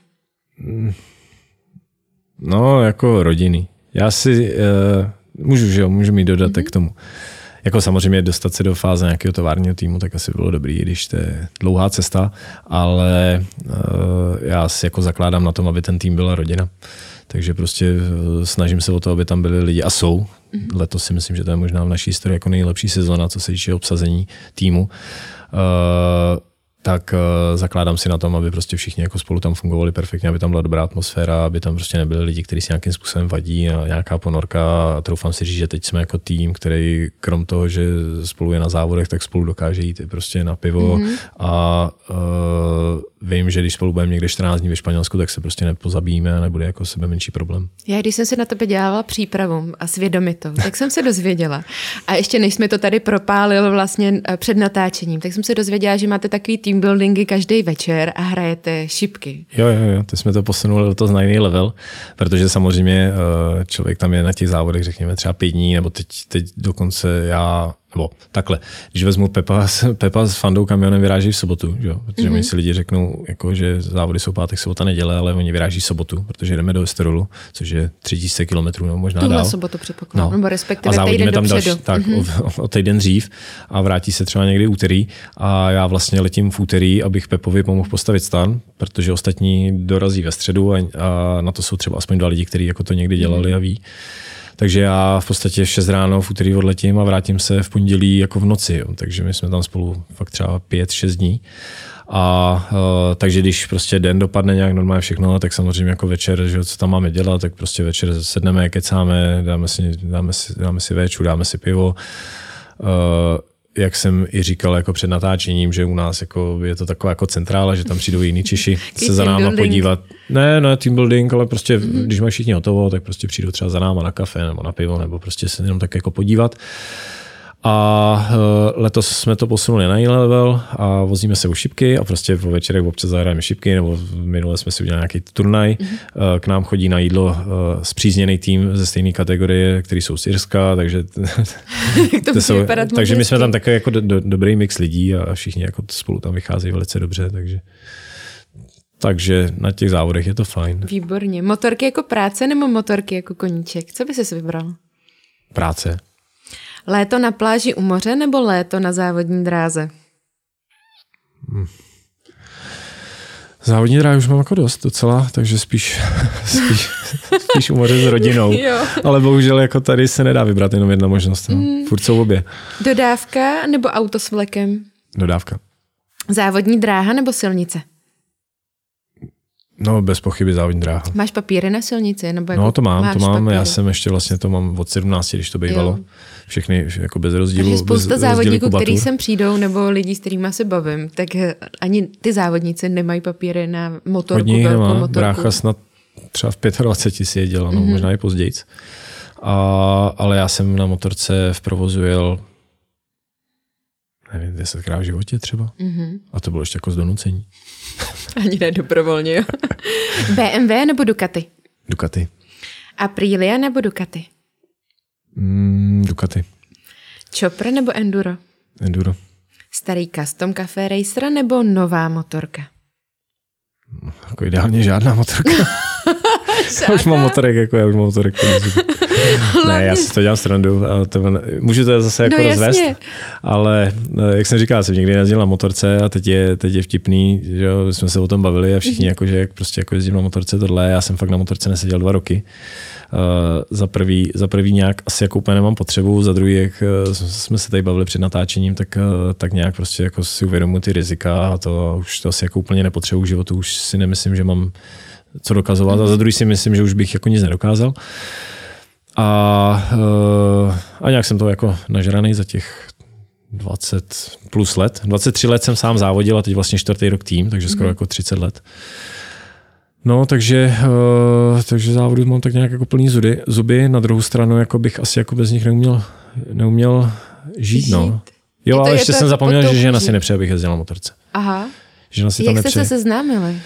No, jako rodinný. Já si, uh, můžu, že jo, můžu mít dodatek mm-hmm. k tomu. Jako samozřejmě dostat se do fáze nějakého továrního týmu, tak asi bylo dobrý, když to je dlouhá cesta, ale uh, já si jako zakládám na tom, aby ten tým byla rodina. Takže prostě eh, snažím se o to, aby tam byli lidi a jsou. Mm-hmm. Letos si myslím, že to je možná v naší historii jako nejlepší sezona, co se týče obsazení týmu. Uh, tak uh, zakládám si na tom, aby prostě všichni jako spolu tam fungovali perfektně, aby tam byla dobrá atmosféra, aby tam prostě nebyli lidi, kteří si nějakým způsobem vadí a nějaká ponorka. A troufám si říct, že teď jsme jako tým, který krom toho, že spolu je na závodech, tak spolu dokáže jít prostě na pivo mm-hmm. a uh, vím, že když spolu budeme někde 14 dní ve Španělsku, tak se prostě nepozabíme a nebude jako sebe menší problém. Já když jsem si na tebe dělala přípravu a svědomitou, tak jsem se dozvěděla. A ještě než jsme to tady propálil vlastně eh, před natáčením, tak jsem se dozvěděla, že máte takový team buildingy každý večer a hrajete šipky. Jo, jo, jo, to jsme to posunuli do toho na jiný level, protože samozřejmě eh, člověk tam je na těch závodech, řekněme třeba pět dní, nebo teď, teď dokonce já nebo takhle, když vezmu Pepa, Pepa s Fandou kamionem vyráží v sobotu, jo? protože mm-hmm. oni si lidi řeknou, jako, že závody jsou pátek, sobota, neděle, ale oni vyráží v sobotu, protože jdeme do Esterolu, což je 3000 km nebo možná Tuhle dál. sobotu předpokládám, no. nebo respektive a závodíme tam další, tak mm-hmm. o, o, týden dřív a vrátí se třeba někdy úterý a já vlastně letím v úterý, abych Pepovi pomohl postavit stan, protože ostatní dorazí ve středu a, a na to jsou třeba aspoň dva lidi, kteří jako to někdy dělali mm-hmm. a ví. Takže já v podstatě v 6 ráno v úterý odletím a vrátím se v pondělí jako v noci. Jo. Takže my jsme tam spolu fakt třeba 5-6 dní. A uh, takže když prostě den dopadne nějak normálně všechno, tak samozřejmě jako večer, že co tam máme dělat, tak prostě večer sedneme, kecáme, dáme si, dáme si, dáme si véču, dáme si pivo. Uh, jak jsem i říkal jako před natáčením, že u nás jako je to taková jako centrála, že tam přijdou jiní Češi *laughs* se za náma building. podívat. Ne, ne team building, ale prostě mm-hmm. když mají všichni hotovo, tak prostě přijdou třeba za náma na kafe nebo na pivo, nebo prostě se jenom tak jako podívat. A eh, letos jsme to posunuli na jiný level a vozíme se u šipky a prostě po večerech občas zahrajeme šipky, nebo minule jsme si udělali nějaký turnaj. Mm-hmm. K nám chodí na jídlo zpřízněný tým ze stejné kategorie, který jsou z Irska, takže, *laughs* to to jsou, takže my jsme tam takový jako do, do, dobrý mix lidí a všichni jako spolu tam vycházejí velice dobře, takže takže na těch závodech je to fajn. Výborně. Motorky jako práce nebo motorky jako koníček? Co by si vybral? Práce. Léto na pláži u moře nebo léto na závodní dráze? Hmm. Závodní dráhy už mám jako dost docela, takže spíš, *laughs* spíš, spíš u moře s rodinou. *laughs* jo. Ale bohužel jako tady se nedá vybrat jenom jedna možnost. No. Mm. Furt jsou obě. Dodávka nebo auto s vlekem? Dodávka. Závodní dráha nebo silnice? No, bez pochyby závodní dráha. Máš papíry na silnici? Nebo jako no, to mám, to mám. Papíry. Já jsem ještě vlastně to mám od 17, když to bývalo. Jo. Všechny jako bez rozdílu. Takže spousta bez závodníků, kteří sem přijdou, nebo lidí, s kterými se bavím, tak eh, ani ty závodníci nemají papíry na motorku, Hodně velkou nemá. motorku. Brácha snad třeba v 25 si jeděla, no, mm-hmm. možná i později. A, ale já jsem na motorce v provozu jel nevím, desetkrát v životě třeba. Mm-hmm. A to bylo ještě jako z donucení. *laughs* Ani ne dobrovolně, jo. *laughs* BMW nebo Ducati? Ducati. Aprilia nebo Ducati? Mm, Ducati. Chopper nebo Enduro? Enduro. Starý custom Café Racer nebo nová motorka? Jako ideálně žádná motorka. *laughs* já už mám motorek, jako já už mám motorek. *laughs* ne, já si to dělám srandu. To, můžu to zase jako no, rozvést, jasně. ale eh, jak jsem říkal, jsem někdy jezdil na motorce a teď je, teď je vtipný, že jsme se o tom bavili a všichni, mm-hmm. jako, že prostě jako jezdím na motorce tohle, já jsem fakt na motorce neseděl dva roky. Uh, za, prvý, za prvý nějak asi jako úplně nemám potřebu, za druhý, jak uh, jsme se tady bavili před natáčením, tak, uh, tak nějak prostě jako si uvědomuji ty rizika a to už to asi jako úplně nepotřebuji životu, už si nemyslím, že mám co dokazovat a za druhý si myslím, že už bych jako nic nedokázal. A, eh, a nějak jsem to jako nažraný za těch 20 plus let. 23 let jsem sám závodil a teď vlastně čtvrtý rok tým, takže skoro mm. jako 30 let. No, takže, uh, takže závodu mám tak nějak jako plný zuby. zuby. Na druhou stranu jako bych asi jako bez nich neuměl, neuměl žít, no. žít. no. Jo, to, ale ještě jsem zapomněl, že žena si nepřeje, abych jezdil na motorce. Aha. Žena si Jak jste se seznámili?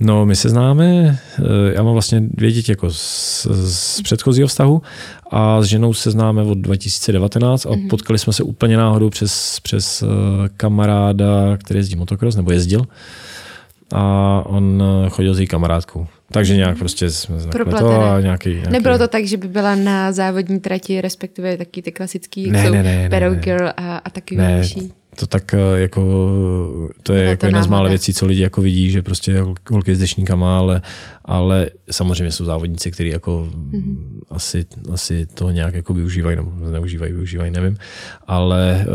No, my se známe, eh, já mám vlastně dvě děti jako z, z předchozího vztahu a s ženou se známe od 2019 a mm-hmm. potkali jsme se úplně náhodou přes, přes eh, kamaráda, který jezdí motocross, nebo jezdil a on eh, chodil s její kamarádkou. Takže nějak prostě jsme to a nějaký, nějaký... Nebylo to tak, že by byla na závodní trati, respektive taky ty klasický, ne, ne, ne, ne, ne. Girl a, a taky ne, to tak eh, jako, to je jako jedna z mála věcí, co lidi jako vidí, že prostě holky s dešníkama, ale, ale samozřejmě jsou závodníci, kteří jako mm-hmm. asi, asi to nějak jako využívají, nebo neužívají, využívají, nevím, ale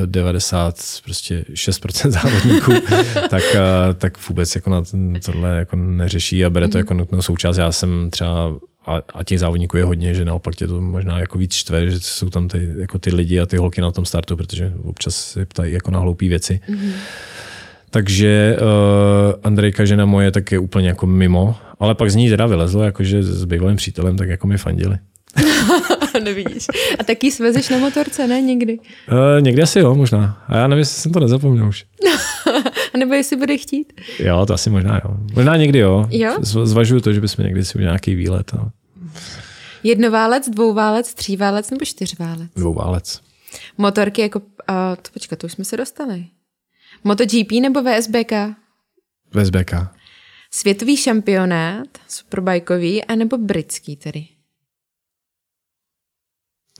uh, 90, prostě 6% *laughs* závodníků, tak, uh, tak vůbec jako na tohle jako neřeší a bere to mm-hmm. jako nutnou součást. Já jsem třeba a, a těch závodníků je hodně, že naopak tě to možná jako víc štve, že jsou tam ty, jako ty lidi a ty holky na tom startu, protože občas se ptají jako na hloupé věci. Mm-hmm. Takže uh, Andrejka, žena moje, tak je úplně jako mimo, ale pak z ní teda vylezlo, jakože s bývalým přítelem, tak jako mi fandili. *laughs* Nevidíš. A taky svezeš na motorce, ne? Někdy? Uh, někdy asi jo, možná. A já nevím, jestli jsem to nezapomněl už. *laughs* A nebo jestli bude chtít? Jo, to asi možná jo. Možná někdy jo. jo? Zvažuju to, že bychom někdy si udělali nějaký výlet. No. Jednoválec, dvouválec, tříválec nebo čtyřválec? Dvouválec. Motorky jako, uh, to počkat, to už jsme se dostali. MotoGP nebo VSBK? VSBK. Světový šampionát, superbajkový, anebo britský tedy?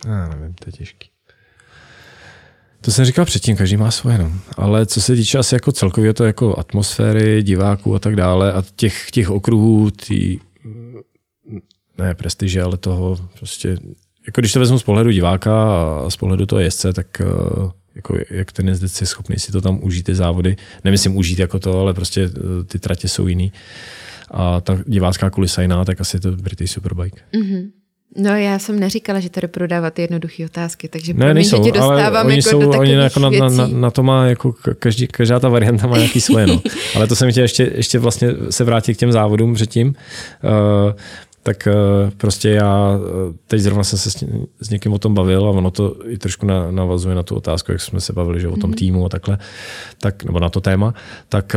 Já nevím, to je těžký. To jsem říkal předtím, každý má svoje, no. Ale co se týče asi jako celkově to jako atmosféry, diváků a tak dále a těch, těch okruhů, tý, ne prestiže, ale toho prostě, jako když to vezmu z pohledu diváka a z pohledu toho jezdce, tak eh, jako jak ten jezdec je schopný si to tam užít, ty závody. Nemyslím užít jako to, ale prostě eh, ty tratě jsou jiný. A ta divácká kulisa jiná, tak asi je to British Superbike. Mm-hmm. No já jsem neříkala, že tady prodávat jednoduché otázky, takže ne, nejsou, že tě dostávám ale oni jako jsou, do oni jako na, na, na, na, to má, jako každý, každá ta varianta má nějaký svoje, no. *laughs* ale to jsem chtěl ještě, ještě vlastně se vrátit k těm závodům předtím. Uh, tak prostě já teď zrovna jsem se s, s někým o tom bavil a ono to i trošku navazuje na tu otázku, jak jsme se bavili, že o tom mm-hmm. týmu a takhle, tak, nebo na to téma, tak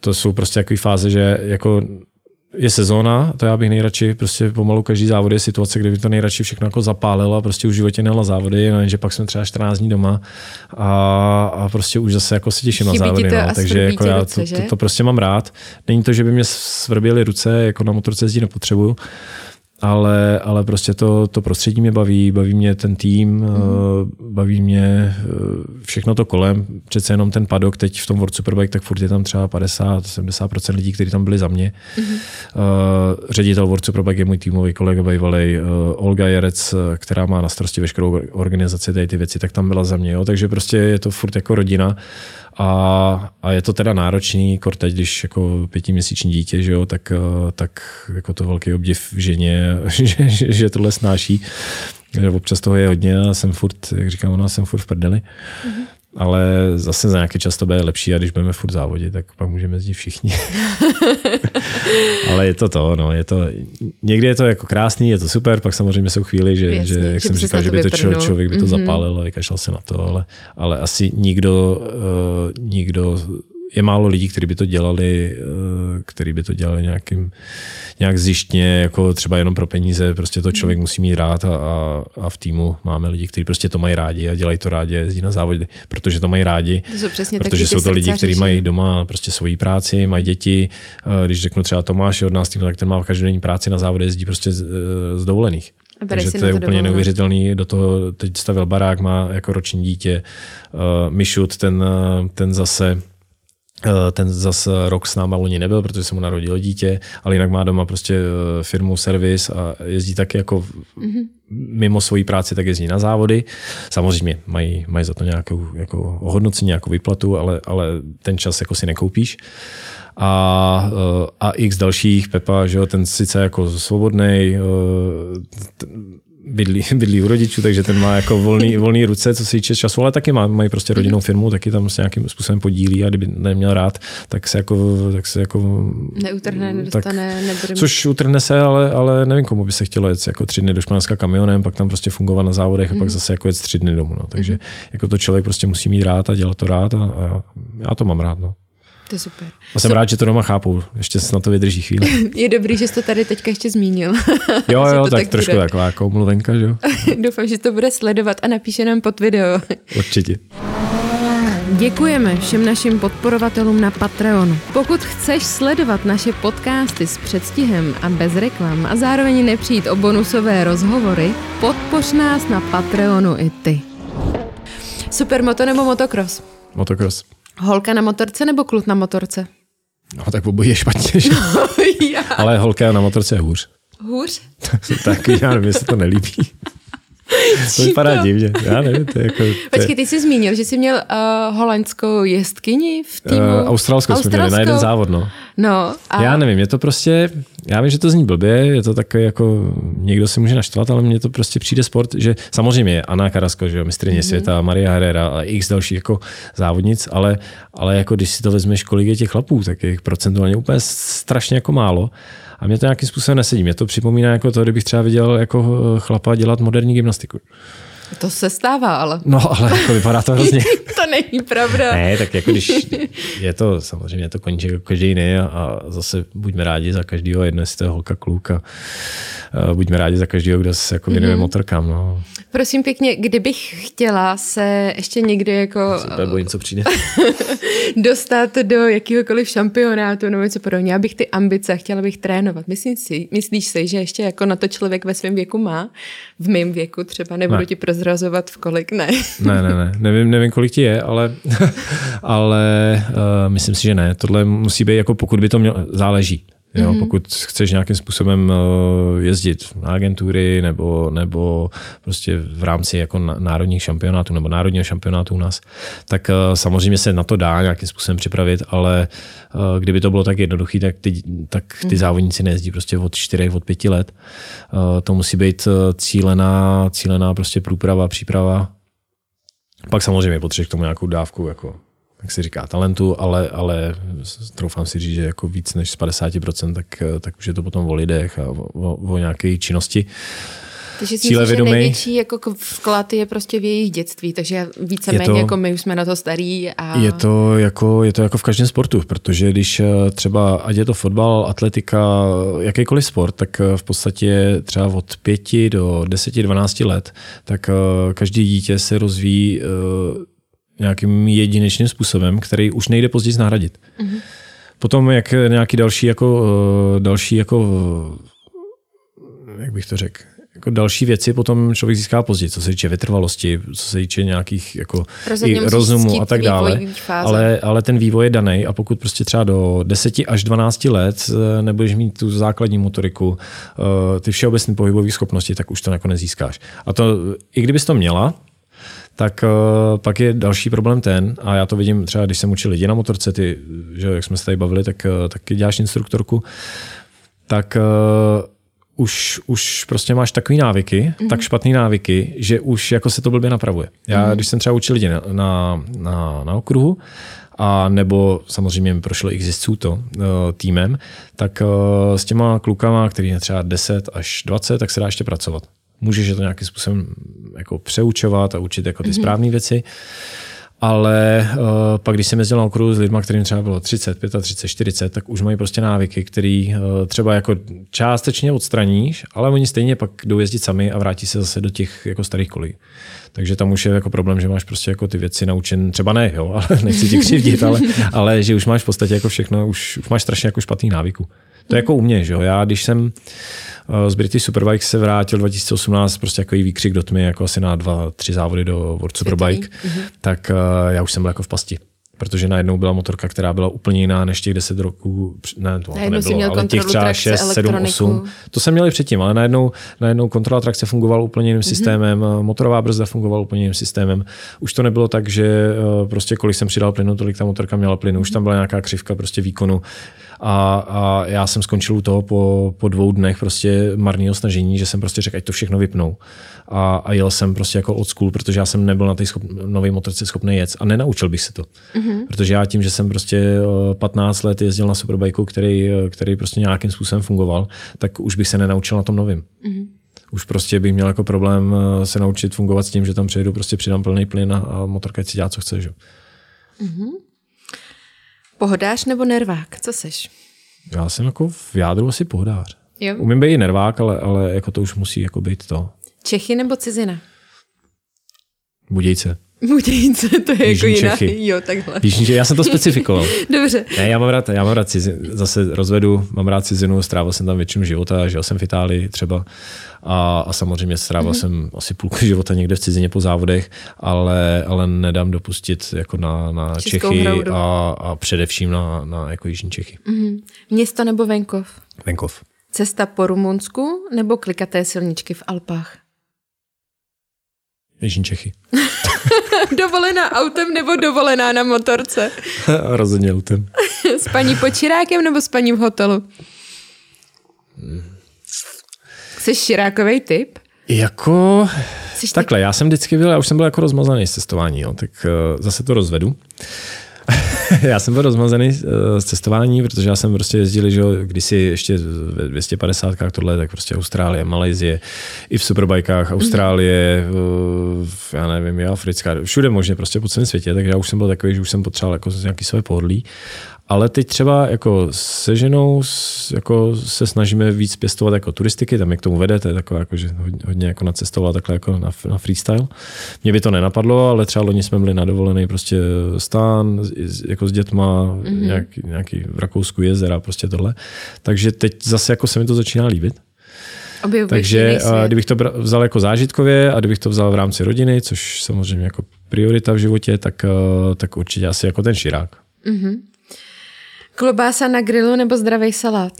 to jsou prostě takové fáze, že jako je sezóna, to já bych nejradši prostě pomalu každý závod je situace, kde by to nejradši všechno jako zapálilo a prostě už v životě nejela závody, no, že pak jsme třeba 14 dní doma a, a prostě už zase jako se těším Chybí na závody. No, takže jako já ruce, to, to, to, prostě mám rád. Není to, že by mě svrběly ruce, jako na motorce jezdí nepotřebuju, ale, ale prostě to, to prostředí mě baví, baví mě ten tým, mm. baví mě eh, všechno to kolem. Přece jenom ten padok teď v tom World Superbike, tak furt je tam třeba 50-70% lidí, kteří tam byli za mě. Mm. Uh, ředitel World Superbike je můj týmový kolega bývalý uh, Olga Jerec, která má na starosti veškerou organizaci tady ty věci, tak tam byla za mě. Jo? Takže prostě je to furt jako rodina. A, a je to teda náročný, kor teď, když jako pětiměsíční dítě, že jo, tak, eh, tak jako to velký obdiv ženě, *laughs* že, že, že tohle snáší. Že občas toho je hodně a jsem furt, jak říkám, ona jsem furt v prdeli. Mm-hmm ale zase za nějaký čas to bude lepší a když budeme furt závodit, tak pak můžeme jezdit všichni. *laughs* ale je to to, no, je to, někdy je to jako krásný, je to super, pak samozřejmě jsou chvíli, že, Jasně, že jak že jsem říkal, že by to člověk, člověk by to mm-hmm. zapálil a vykašlal se na to, ale, ale asi nikdo, uh, nikdo je málo lidí, kteří by to dělali, eh, kteří by to dělali nějakým, nějak zjištně, jako třeba jenom pro peníze, prostě to člověk musí mít rád a, a, a v týmu máme lidi, kteří prostě to mají rádi a dělají to rádi, jezdí na závody, protože to mají rádi, to jsou přesně protože jsou to lidi, kteří mají doma prostě svoji práci, mají děti, eh, když řeknu třeba Tomáš od nás týmu, tak ten má každodenní práci na závody, jezdí prostě z, eh, z dovolených. Takže to je úplně dovolno. neuvěřitelný. Do toho teď stavil barák, má jako roční dítě. Uh, Mišut, ten, ten zase ten zase rok s náma loni nebyl, protože se mu narodilo dítě, ale jinak má doma prostě eh, firmu, servis a jezdí taky jako mm-hmm. mimo svoji práci, tak jezdí na závody. Samozřejmě mají, mají za to nějakou jako ohodnocení, nějakou výplatu, ale, ale ten čas jako si nekoupíš. A, eh, a x dalších, Pepa, že jo, ten sice jako svobodný, bydlí, *laughs* bydlí u rodičů, takže ten má jako volný, *laughs* volný ruce, co se týče času, ale taky má, mají prostě rodinnou firmu, taky tam se nějakým způsobem podílí a kdyby neměl rád, tak se jako, tak se jako neutrhne, nedostane, tak, nebude Což utrhne se, ale, ale nevím, komu by se chtělo jet jako tři dny do Španělska kamionem, pak tam prostě fungovat na závodech a pak mm. zase jako jet tři dny domů. No. Takže mm. jako to člověk prostě musí mít rád a dělat to rád a, a já to mám rád. No. To je super. A jsem so... rád, že to doma chápu. Ještě se na to vydrží chvíli. *laughs* je dobrý, že jsi to tady teďka ještě zmínil. *laughs* jo, *laughs* jo, tak, tak trošku bude. taková jako mluvenka, že jo. Doufám, že to bude sledovat a napíše nám pod video. Určitě. Děkujeme všem našim podporovatelům na Patreonu. Pokud chceš sledovat naše podcasty s předstihem a bez reklam a zároveň nepřijít o bonusové rozhovory, podpoř nás na Patreonu i ty. Supermoto nebo motocross? Motocross. Holka na motorce nebo kluk na motorce? No tak obojí je špatně, že? No, *laughs* já. Ale holka na motorce je hůř. Hůř? *laughs* tak já nevím, jestli to nelíbí. To vypadá divně. Já nevím, to je jako... To Počkej, ty jsi zmínil, že jsi měl uh, holandskou jestkyni v týmu? Uh, australskou, jsme měli na jeden závod, no. No. A... Já nevím, je to prostě, já vím, že to zní blbě, je to takový jako, někdo si může naštvat, ale mně to prostě přijde sport, že samozřejmě Anna Karasko, že jo, mistrně mm-hmm. světa, Maria Herrera a x dalších jako závodnic, ale, ale jako když si to vezmeš, kolik je těch chlapů, tak je procentuálně úplně strašně jako málo. A mě to nějakým způsobem nesedí. Mě to připomíná jako to, kdybych třeba viděl jako eh, chlapa dělat moderní gymnastiku. To se stává, ale. No, ale jako vypadá to hrozně. *laughs* to není pravda. Ne, tak jako když je to, samozřejmě je to končí jako každý jiný a zase buďme rádi za každého, jedno jestli to je holka, kluk a buďme rádi za každého, kdo se jako věnuje mm-hmm. motorkám. No. Prosím pěkně, kdybych chtěla se ještě někdy jako... Super, bojím, co přijde. *laughs* dostat do jakýhokoliv šampionátu nebo něco podobně, abych ty ambice chtěla bych trénovat. Myslím si, myslíš si, že ještě jako na to člověk ve svém věku má? V mém věku třeba, nebudu ne. ti prozrazovat v kolik, ne. ne, ne, ne, nevím, nevím, kolik ti je, ale, *laughs* ale uh, myslím si, že ne. Tohle musí být jako pokud by to mělo, záleží. Jo, mm-hmm. Pokud chceš nějakým způsobem eh, jezdit na agentury nebo, nebo prostě v rámci jako národních šampionátů nebo národního šampionátu u nás, tak eh, samozřejmě se na to dá nějakým způsobem připravit, ale eh, kdyby to bylo tak jednoduché, tak ty, tak ty mm-hmm. závodníci nejezdí prostě od 4, od 5 let. To musí být cílená, cílená prostě průprava, příprava. Pak samozřejmě potřebuješ k tomu nějakou dávku jako jak se říká, talentu, ale, ale troufám si říct, že jako víc než z 50%, tak, tak už je to potom o lidech a o, o, o nějaké činnosti. Takže si myslím, že největší jako vklad je prostě v jejich dětství, takže víceméně jako my už jsme na to starý. A... Je, to jako, je to jako v každém sportu, protože když eh, třeba, ať je to fotbal, atletika, jakýkoliv sport, tak eh, v podstatě třeba od pěti do deseti, dvanácti let, tak eh, každý dítě se rozvíjí nějakým jedinečným způsobem, který už nejde později nahradit. Mm-hmm. Potom jak nějaký další jako, další jako jak bych to řekl, jako další věci potom člověk získá později, co se týče vytrvalosti, co se týče nějakých jako i rozumu a tak dále. Ale, ale ten vývoj je daný a pokud prostě třeba do 10 až 12 let eh, nebudeš mít tu základní motoriku, eh, ty všeobecné pohybové schopnosti, tak už to jako nezískáš. A to, i kdybys to měla, tak uh, pak je další problém ten, a já to vidím třeba, když jsem učil lidi na motorce, ty, že jak jsme se tady bavili, tak, uh, taky děláš instruktorku, tak uh, už, už prostě máš takový návyky, mm-hmm. tak špatný návyky, že už jako se to blbě napravuje. Já, mm-hmm. když jsem třeba učil lidi na, na, na, na okruhu, a nebo samozřejmě mi prošlo jezdců to uh, týmem, tak uh, s těma klukama, který je třeba 10 až 20, tak se dá ještě pracovat. Můžeš je to nějakým způsobem jako přeučovat a učit jako ty mm-hmm. správné věci. Ale uh, pak, když jsem jezdil na okruhu s lidmi, kterým třeba bylo 30, 35, 40, tak už mají prostě návyky, které uh, třeba jako částečně odstraníš, ale oni stejně pak jdou jezdit sami a vrátí se zase do těch jako starých kolí. Takže tam už je jako problém, že máš prostě jako ty věci naučen, třeba ne, jo, *laughs* ale nechci ti křivdit, ale, ale že už máš v podstatě jako všechno, už, už máš strašně jako špatný návyku. To je jako u mě, že jo. Já když jsem z British Superbike se vrátil 2018, prostě jako výkřik do tmy, jako asi na dva, tři závody do World Superbike, mm-hmm. tak uh, já už jsem byl jako v pasti protože najednou byla motorka, která byla úplně jiná než těch 10 roků, ne, to, to nebylo, ale těch třeba 6, 7, 8. To jsem měli předtím, ale najednou, najednou kontrola trakce fungovala úplně jiným mm-hmm. systémem, motorová brzda fungovala úplně jiným systémem. Už to nebylo tak, že prostě kolik jsem přidal plynu, tolik ta motorka měla plynu, už tam byla nějaká křivka prostě výkonu a, a já jsem skončil u toho po, po dvou dnech prostě marného snažení, že jsem prostě řekl, ať to všechno vypnou. A, a jel jsem prostě jako od school, protože já jsem nebyl na té schop, nové motorce schopný jet a nenaučil bych se to. Mm-hmm. Protože já tím, že jsem prostě 15 let jezdil na superbajku, který, který prostě nějakým způsobem fungoval, tak už bych se nenaučil na tom novým. Mm-hmm už prostě bych měl jako problém eh, se naučit fungovat s tím, že tam přejdu, prostě přidám plný plyn a motorka si dělá, co chce. Že? Mm-hmm. Pohodář nebo nervák? Co seš? Já jsem jako v jádru asi pohodář. Jo. Umím být i nervák, ale, ale jako to už musí jako být to. Čechy nebo cizina? Budějce. Budějce, to je Jižní jako jiná. Čechy. Jo, takhle. Jižní Čechy, já jsem to specifikoval. *laughs* Dobře. Ne, já mám rád, já mám rád cizinu, zase rozvedu, mám rád cizinu, strávil jsem tam většinu života, žil jsem v Itálii třeba a, a samozřejmě strávil mm-hmm. jsem asi půlku *laughs* života někde v cizině po závodech, ale, ale nedám dopustit jako na, na Čechy a, a především na, na jako Jižní Čechy. Mm-hmm. Město nebo venkov? Venkov. Cesta po Rumunsku nebo klikaté silničky v Alpách? Jižní Čechy. *laughs* dovolená autem nebo dovolená na motorce? *laughs* Rozhodně autem. s paní počírákem nebo s paní v hotelu? Jsi širákový typ? Jako... Jsi takhle, já jsem vždycky byl, já už jsem byl jako rozmazaný z cestování, jo, tak uh, zase to rozvedu. *laughs* já jsem byl rozmazený z cestování, protože já jsem prostě jezdil, že kdysi ještě ve 250 tohle, tak prostě Austrálie, Malajzie, i v superbajkách Austrálie, uh, já nevím, je Africká, všude možně prostě po celém světě, takže já už jsem byl takový, že už jsem potřeboval jako nějaký své pohodlí ale teď třeba jako se ženou jako se snažíme víc pěstovat jako turistiky, tam je k tomu vede, to je takové jako, že hodně, hodně jako nacestovala takhle jako na, na freestyle. Mě by to nenapadlo, ale třeba loni jsme byli na dovolený prostě stán jako s dětma, mm-hmm. nějaký, nějaký v Rakousku jezera, prostě tohle. Takže teď zase jako se mi to začíná líbit. Objevuješ Takže kdybych to vzal jako zážitkově a kdybych to vzal v rámci rodiny, což samozřejmě jako priorita v životě, tak, tak určitě asi jako ten širák. Mm-hmm. Klobása na grilu nebo zdravý salát?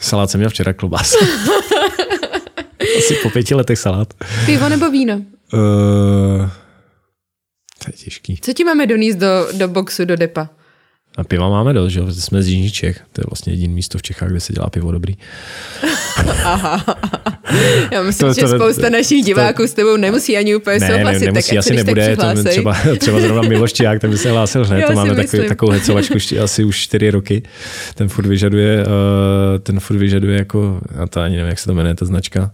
Salát jsem měl včera, klobása. *laughs* Asi po pěti letech salát. Pivo nebo víno? Uh, to je těžký. Co ti máme donést do, do boxu, do depa? A piva máme dost, že jsme z Jižní Čech. To je vlastně jediné místo v Čechách, kde se dělá pivo dobrý. *laughs* Aha. Já myslím, to, to, že spousta to, našich diváků to, s tebou nemusí ani úplně ne, souhlasit. Ne, nemusí, tak asi nebude, to třeba, třeba zrovna Milošťák, ten by se hlásil hned, to máme takový, takovou hecovačku asi už čtyři roky. Ten furt vyžaduje, uh, ten furt vyžaduje jako, a to ani nevím, jak se to jmenuje, ta značka,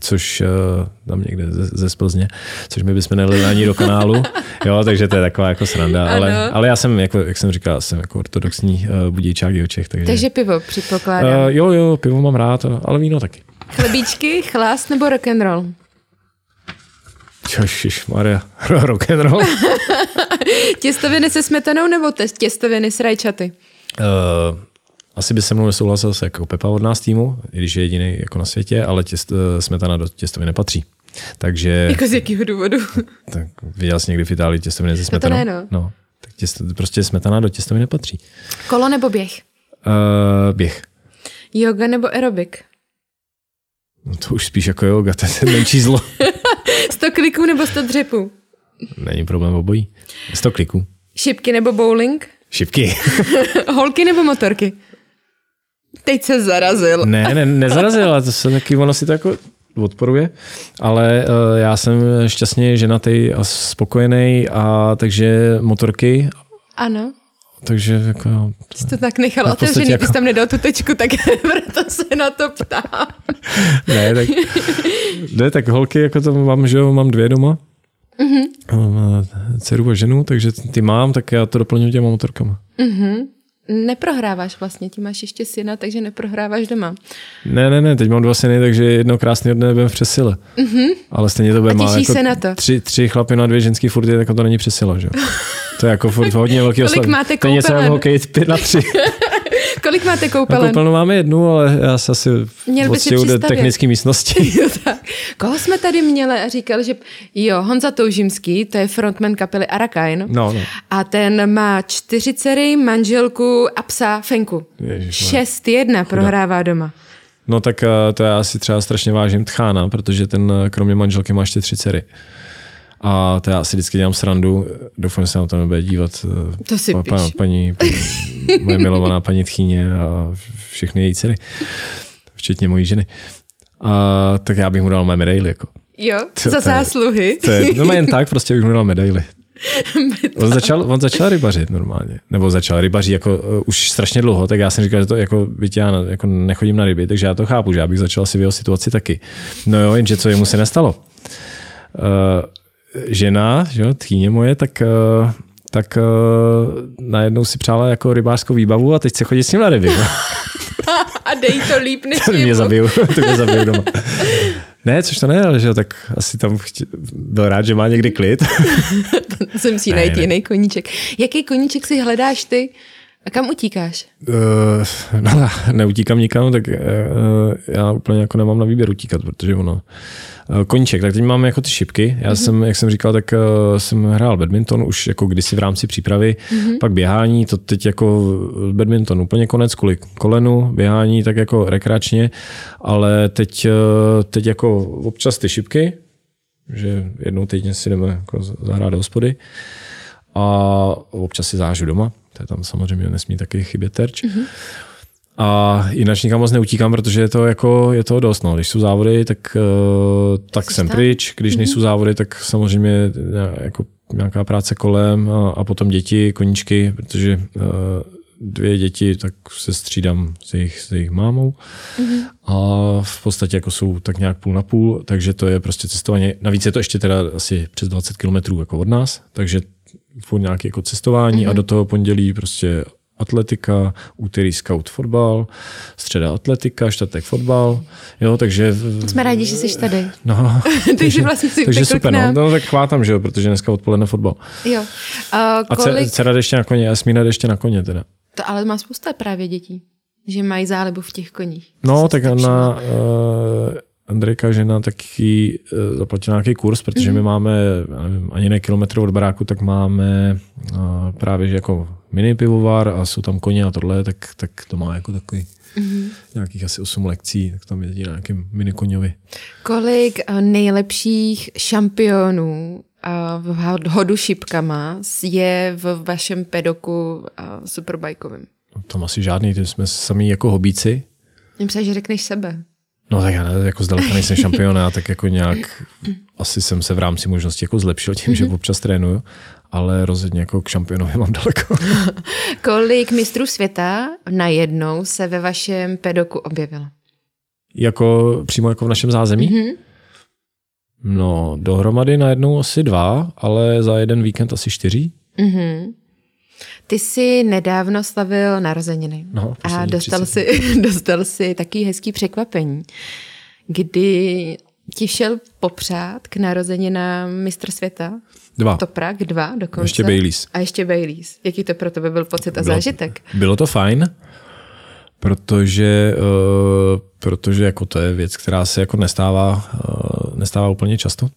což uh, tam někde ze, ze Splzně, což my bychom nedali ani do kanálu, jo, takže to je taková jako sranda, ale, ale já jsem, jako, jak jsem říkal, jsem jako ortodoxní uh, budíčák Čech. Takže, takže pivo předpokládám. Uh, jo, jo, pivo mám rád, ale víno taky. Chlebíčky, chlast nebo rock and roll? Maria, *laughs* rock and roll. *laughs* těstoviny se smetanou nebo těstoviny s rajčaty? Uh, asi by se mnou nesouhlasil se jako Pepa od nás týmu, i když je jediný jako na světě, ale těst, eh, smetana do těstoviny nepatří. Takže... Jako z jakého důvodu? *laughs* Tak viděl jsi někdy v Itálii těstoviny ze smetanou? No to ne, no. no tak těsto, prostě smetana do těstoviny nepatří. Kolo nebo běh? Uh, běh. Yoga nebo aerobik? No to už spíš jako yoga, to je menší zlo. *laughs* 100 kliků nebo 100 dřepů? Není problém obojí. 100 kliků. Šipky nebo bowling? Šipky. *laughs* Holky nebo motorky? Teď se zarazil. Ne, ne, nezarazil, ale to se taky, ono si to jako odporuje, ale uh, já jsem šťastně ženatý a spokojený a takže motorky. Ano. Takže jako... Jsi to tak nechal otevřený, jako... ty jsi tam nedal tu tečku, tak *laughs* proto se na to ptám. *laughs* ne, tak, ne, tak holky, jako to mám, že jo, mám dvě doma. Mm-hmm. Mám eh, dceru a ženu, takže ty mám, tak já to doplňuji těma motorkama. Mm-hmm neprohráváš vlastně, ti máš ještě syna, takže neprohráváš doma. Ne, ne, ne, teď mám dva syny, takže jedno krásný dne budeme v přesile. Mm-hmm. Ale stejně to bude má jako se na to. Tři, tři chlapy na dvě ženský furt, jako to není přesila, že? *laughs* To je jako furt hodně velký Kolik máte koupelen? Stejně jsem hokej pět na tři. *laughs* Kolik máte koupelen? Na koupelnu máme jednu, ale já se asi Měl by si do technické místnosti. *laughs* jo, tak. Koho jsme tady měli a říkal, že jo, Honza Toužimský, to je frontman kapely Arakain. No, no. A ten má čtyři dcery, manželku a psa Fenku. Šest jedna prohrává doma. No tak eh, to já asi třeba strašně vážím Tchána, protože ten eh, kromě manželky má ještě tři dcery. A to já asi vždycky dělám srandu. Doufám, že se na to nebude dívat eh, to si pa, pa, paní, paní, *laughs* moje milovaná paní Tchýně a všechny její dcery, včetně mojí ženy. A, tak já bych mu dal mé medaily. Jako. Jo, to, za zásluhy. To je, no jen tak, prostě bych mu dal medaily. *laughs* on začal, on začal rybařit normálně. Nebo začal rybařit jako uh, už strašně dlouho, tak já jsem říkal, že to jako, byť já jako nechodím na ryby, takže já to chápu, že já bych začal si v jeho situaci taky. No jo, jenže co jemu se nestalo. Uh, žena, že jo, tchýně moje, tak, eh, tak uh, najednou si přála jako rybářskou výbavu a teď se chodí s ním na ryby. No. *laughs* a dej to líp než To mě zabiju, *laughs* to mě zabiju doma. Ne, což to ne, ale že tak asi tam chtě, byl rád, že má někdy klid. *laughs* to se musí najít jiný koníček. Jaký koníček si hledáš ty? A kam utíkáš? *laughs* Uh, no, neutíkám nikam, tak uh, já úplně jako nemám na výběr utíkat, protože ono Eh, koníček, tak teď máme jako ty šipky. Já mm-hmm. jsem, jak jsem říkal, tak uh, jsem hrál badminton už jako kdysi v rámci přípravy, mm-hmm. pak běhání, to teď jako badminton úplně konec kvůli kolenu, běhání tak jako rekreačně, ale teď, uh, teď jako občas ty šipky, že jednou týdně si jdeme jako zahrát do hospody a občas si zážu doma, to je tam samozřejmě nesmí taky chybět terč. Mm-hmm. A jinak nikam moc neutíkám, protože je to, jako, je to dost. No. Když jsou závody, tak, uh, tak jsem tam? pryč. Když mm-hmm. nejsou závody, tak samozřejmě jako nějaká práce kolem a, a potom děti, koníčky, protože uh, dvě děti, tak se střídám s jejich, s jejich mámou mm-hmm. a v podstatě jako jsou tak nějak půl na půl, takže to je prostě cestování. Navíc je to ještě teda asi přes 20 kilometrů jako od nás, takže furt nějaké jako cestování mm-hmm. a do toho pondělí prostě atletika, úterý scout fotbal, středa atletika, čtvrtek fotbal, jo, takže... Jsme rádi, že jsi tady. No, *laughs* takže vlastně si takže super, no, no, tak chvátám, že jo, protože dneska odpoledne fotbal. Jo. Uh, kolik... A dcera ještě na koně, a Smína ještě na koně teda. To ale má spousta právě dětí, že mají zálibu v těch koních. No, tak na, uh, Andrejka žena taky uh, zaplatila nějaký kurz, protože my máme, nevím, ani ne kilometr od baráku, tak máme uh, právě že jako mini pivovar a jsou tam koně a tohle, tak, tak to má jako takový mm-hmm. nějakých asi 8 lekcí, tak tam jezdí na nějakém mini koňovi. Kolik uh, nejlepších šampionů v hodu šipkama je v vašem pedoku superbajkovým? Tam asi žádný, ty jsme sami jako hobíci. Myslím, že řekneš sebe. No tak já ne, jako zdaleka nejsem šampion, já tak jako nějak asi jsem se v rámci možnosti jako zlepšil tím, že občas trénuju, ale rozhodně jako k šampionovi mám daleko. *laughs* Kolik mistrů světa najednou se ve vašem pedoku objevilo? Jako přímo jako v našem zázemí? Mm-hmm. No, dohromady najednou asi dva, ale za jeden víkend asi čtyři. Mm-hmm. Ty jsi nedávno slavil narozeniny no, a *laughs* dostal si, dostal si taký hezký překvapení, kdy ti šel popřát k narozeninám mistr světa. Dva. Toprak, dva dokonce. Ještě Baileys. A ještě Baileys. Jaký to pro tebe byl pocit a bylo, zážitek? Bylo to fajn, protože, uh, protože jako to je věc, která se jako nestává, uh, nestává úplně často.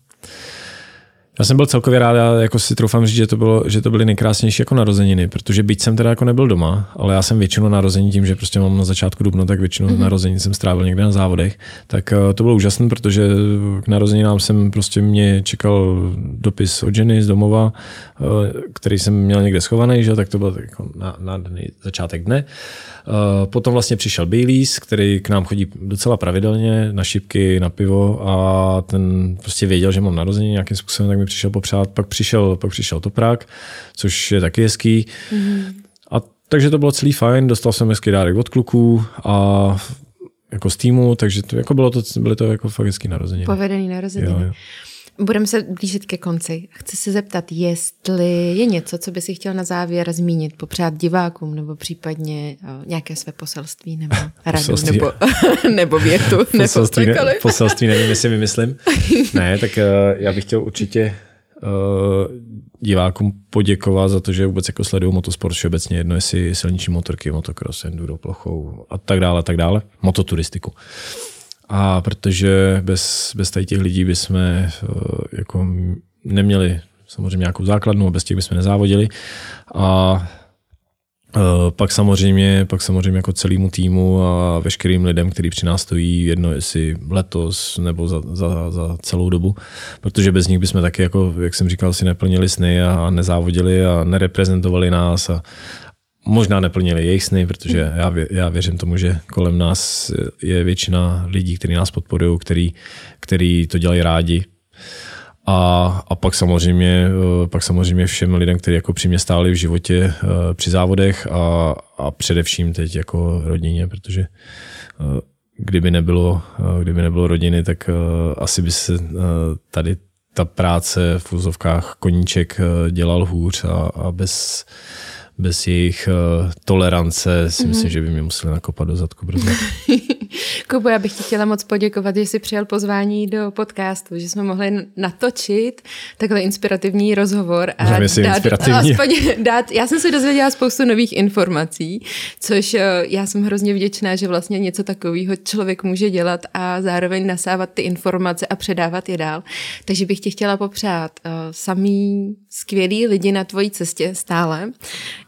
Já jsem byl celkově rád, já jako si troufám říct, že to, bylo, že to byly nejkrásnější jako narozeniny, protože byť jsem teda jako nebyl doma, ale já jsem většinu narození tím, že prostě mám na začátku dubna, tak většinu mm-hmm. narození jsem strávil někde na závodech, tak uh, to bylo úžasné, protože k narozeninám jsem prostě mě čekal dopis od ženy z domova, uh, který jsem měl někde schovaný, že tak to byl jako na, na dny, začátek dne. Uh, potom vlastně přišel Baileys, který k nám chodí docela pravidelně na šipky, na pivo a ten prostě věděl, že mám narozeniny nějakým způsobem, tak mi přišel popřát. Pak přišel, pak přišel Toprak, což je taky hezký. Mm-hmm. A takže to bylo celý fajn, dostal jsem hezký dárek od kluků a jako z týmu, takže to, jako bylo to, byly to jako fakt hezký narozeniny. Povedený narozeniny. Jo, jo. Budeme se blížit ke konci. Chci se zeptat, jestli je něco, co by si chtěl na závěr zmínit, popřát divákům, nebo případně uh, nějaké své poselství, nebo *laughs* radu, nebo, *laughs* nebo větu, poselství, nebo ne, poselství nevím, jestli vymyslím. *laughs* ne, tak uh, já bych chtěl určitě uh, divákům poděkovat za to, že vůbec jako sledují motosport všeobecně, jedno jestli silniční motorky, motocross, enduro, plochou a tak dále, tak dále, mototuristiku. A protože bez, bez tady těch lidí bychom eh, jako neměli samozřejmě nějakou základnu a bez těch bychom nezávodili. A eh, pak samozřejmě, pak samozřejmě jako celému týmu a veškerým lidem, kteří při nás stojí, jedno jestli letos nebo za, za, za celou dobu, protože bez nich bychom taky, jako, jak jsem říkal, si neplnili sny a nezávodili a nereprezentovali nás a, možná neplnili jejich sny, protože já, vě, já věřím tomu, že kolem nás je většina lidí, kteří nás podporují, který, který to dělají rádi. A, a pak, samozřejmě, eh, pak samozřejmě všem lidem, kteří jako při mě stáli v životě eh, při závodech a, a především teď jako rodině, protože eh, kdyby nebylo, kdyby nebylo rodiny, tak asi by se tady ta práce v úzovkách koníček dělal hůř a, a bez, bez jejich uh, tolerance si mm-hmm. myslím, že by mě museli nakopat do zadku brzo. *laughs* Kubo, já bych ti chtěla moc poděkovat, že jsi přijal pozvání do podcastu, že jsme mohli natočit takhle inspirativní rozhovor a dát, inspirativní. aspoň dát, já jsem se dozvěděla spoustu nových informací, což eh, já jsem hrozně vděčná, že vlastně něco takového člověk může dělat a zároveň nasávat ty informace a předávat je dál. Takže bych ti chtěla popřát uh, samý skvělí lidi na tvojí cestě stále.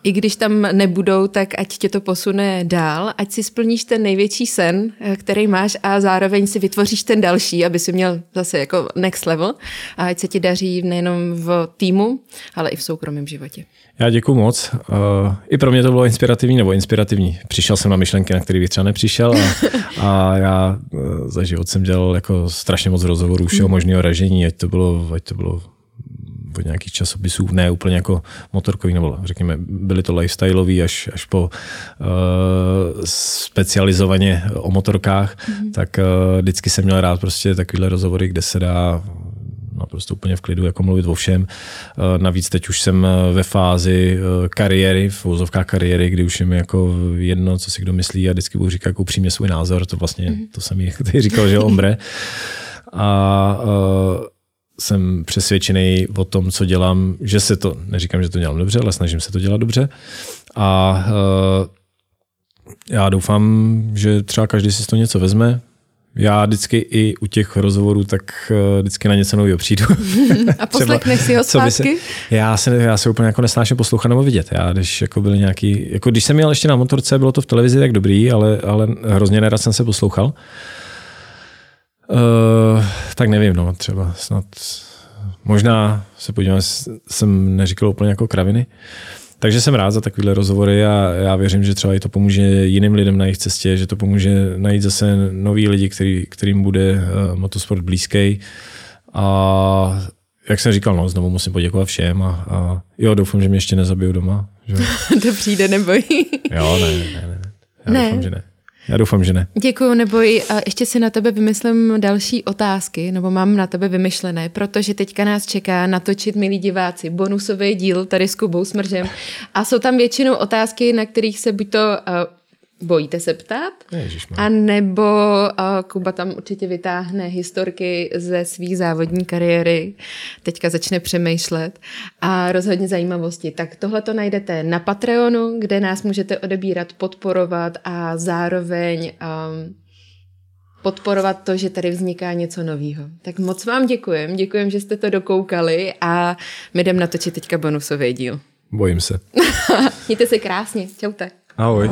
I když tam nebudou, tak ať tě to posune dál, ať si splníš ten největší sen, který máš a zároveň si vytvoříš ten další, aby si měl zase jako next level a ať se ti daří nejenom v týmu, ale i v soukromém životě. Já děkuji moc. Uh, I pro mě to bylo inspirativní, nebo inspirativní. Přišel jsem na myšlenky, na které bych třeba nepřišel a, *laughs* a já uh, za život jsem dělal jako strašně moc rozhovorů všeho možného ražení, ať to bylo, ať to bylo od nějakých časopisů, ne úplně jako motorkový, nebo řekněme, byly to lifestyleový až, až po uh, specializovaně o motorkách, mm-hmm. tak uh, vždycky jsem měl rád prostě takovýhle rozhovory, kde se dá naprosto úplně v klidu jako mluvit o všem. Uh, navíc teď už jsem ve fázi uh, kariéry, v úzovkách kariéry, kdy už je mi jako jedno, co si kdo myslí a vždycky budu říkat jako upřímně svůj názor, to vlastně, mm-hmm. to jsem jí *laughs* říkal, že ombre. A uh, jsem přesvědčený o tom, co dělám, že se to, neříkám, že to dělám dobře, ale snažím se to dělat dobře. A uh, já doufám, že třeba každý si z toho něco vezme. Já vždycky i u těch rozhovorů tak uh, vždycky na něco nového přijdu. *laughs* A *laughs* poslechneš si ho zpátky? Se, já, se, já se úplně jako nesnáším poslouchat nebo vidět. Já když jako byly nějaký, jako když jsem měl ještě na motorce, bylo to v televizi tak dobrý, ale, ale hrozně nerad jsem se poslouchal. Uh, tak nevím, no, třeba snad možná se podívám, jsem neříkal úplně jako kraviny, takže jsem rád za takovéhle rozhovory a já věřím, že třeba i to pomůže jiným lidem na jejich cestě, že to pomůže najít zase nový lidi, který, kterým bude uh, motosport blízký. A jak jsem říkal, no, znovu musím poděkovat všem a, a jo, doufám, že mě ještě nezabiju doma. Že? *laughs* to přijde, neboj. jo, ne, ne, ne. ne. Já ne. doufám, že ne. Já doufám, že ne. Děkuji, neboj. A ještě si na tebe vymyslím další otázky, nebo mám na tebe vymyšlené, protože teďka nás čeká natočit, milí diváci, bonusový díl tady s Kubou Smržem. A jsou tam většinou otázky, na kterých se buď to uh, Bojíte se ptát? A nebo uh, Kuba tam určitě vytáhne historky ze své závodní kariéry, teďka začne přemýšlet a rozhodně zajímavosti. Tak tohle to najdete na Patreonu, kde nás můžete odebírat, podporovat a zároveň um, podporovat to, že tady vzniká něco nového. Tak moc vám děkujem, děkujem, že jste to dokoukali a my jdem natočit teďka bonusový díl. Bojím se. *laughs* Mějte se krásně, čaute. Ahoj.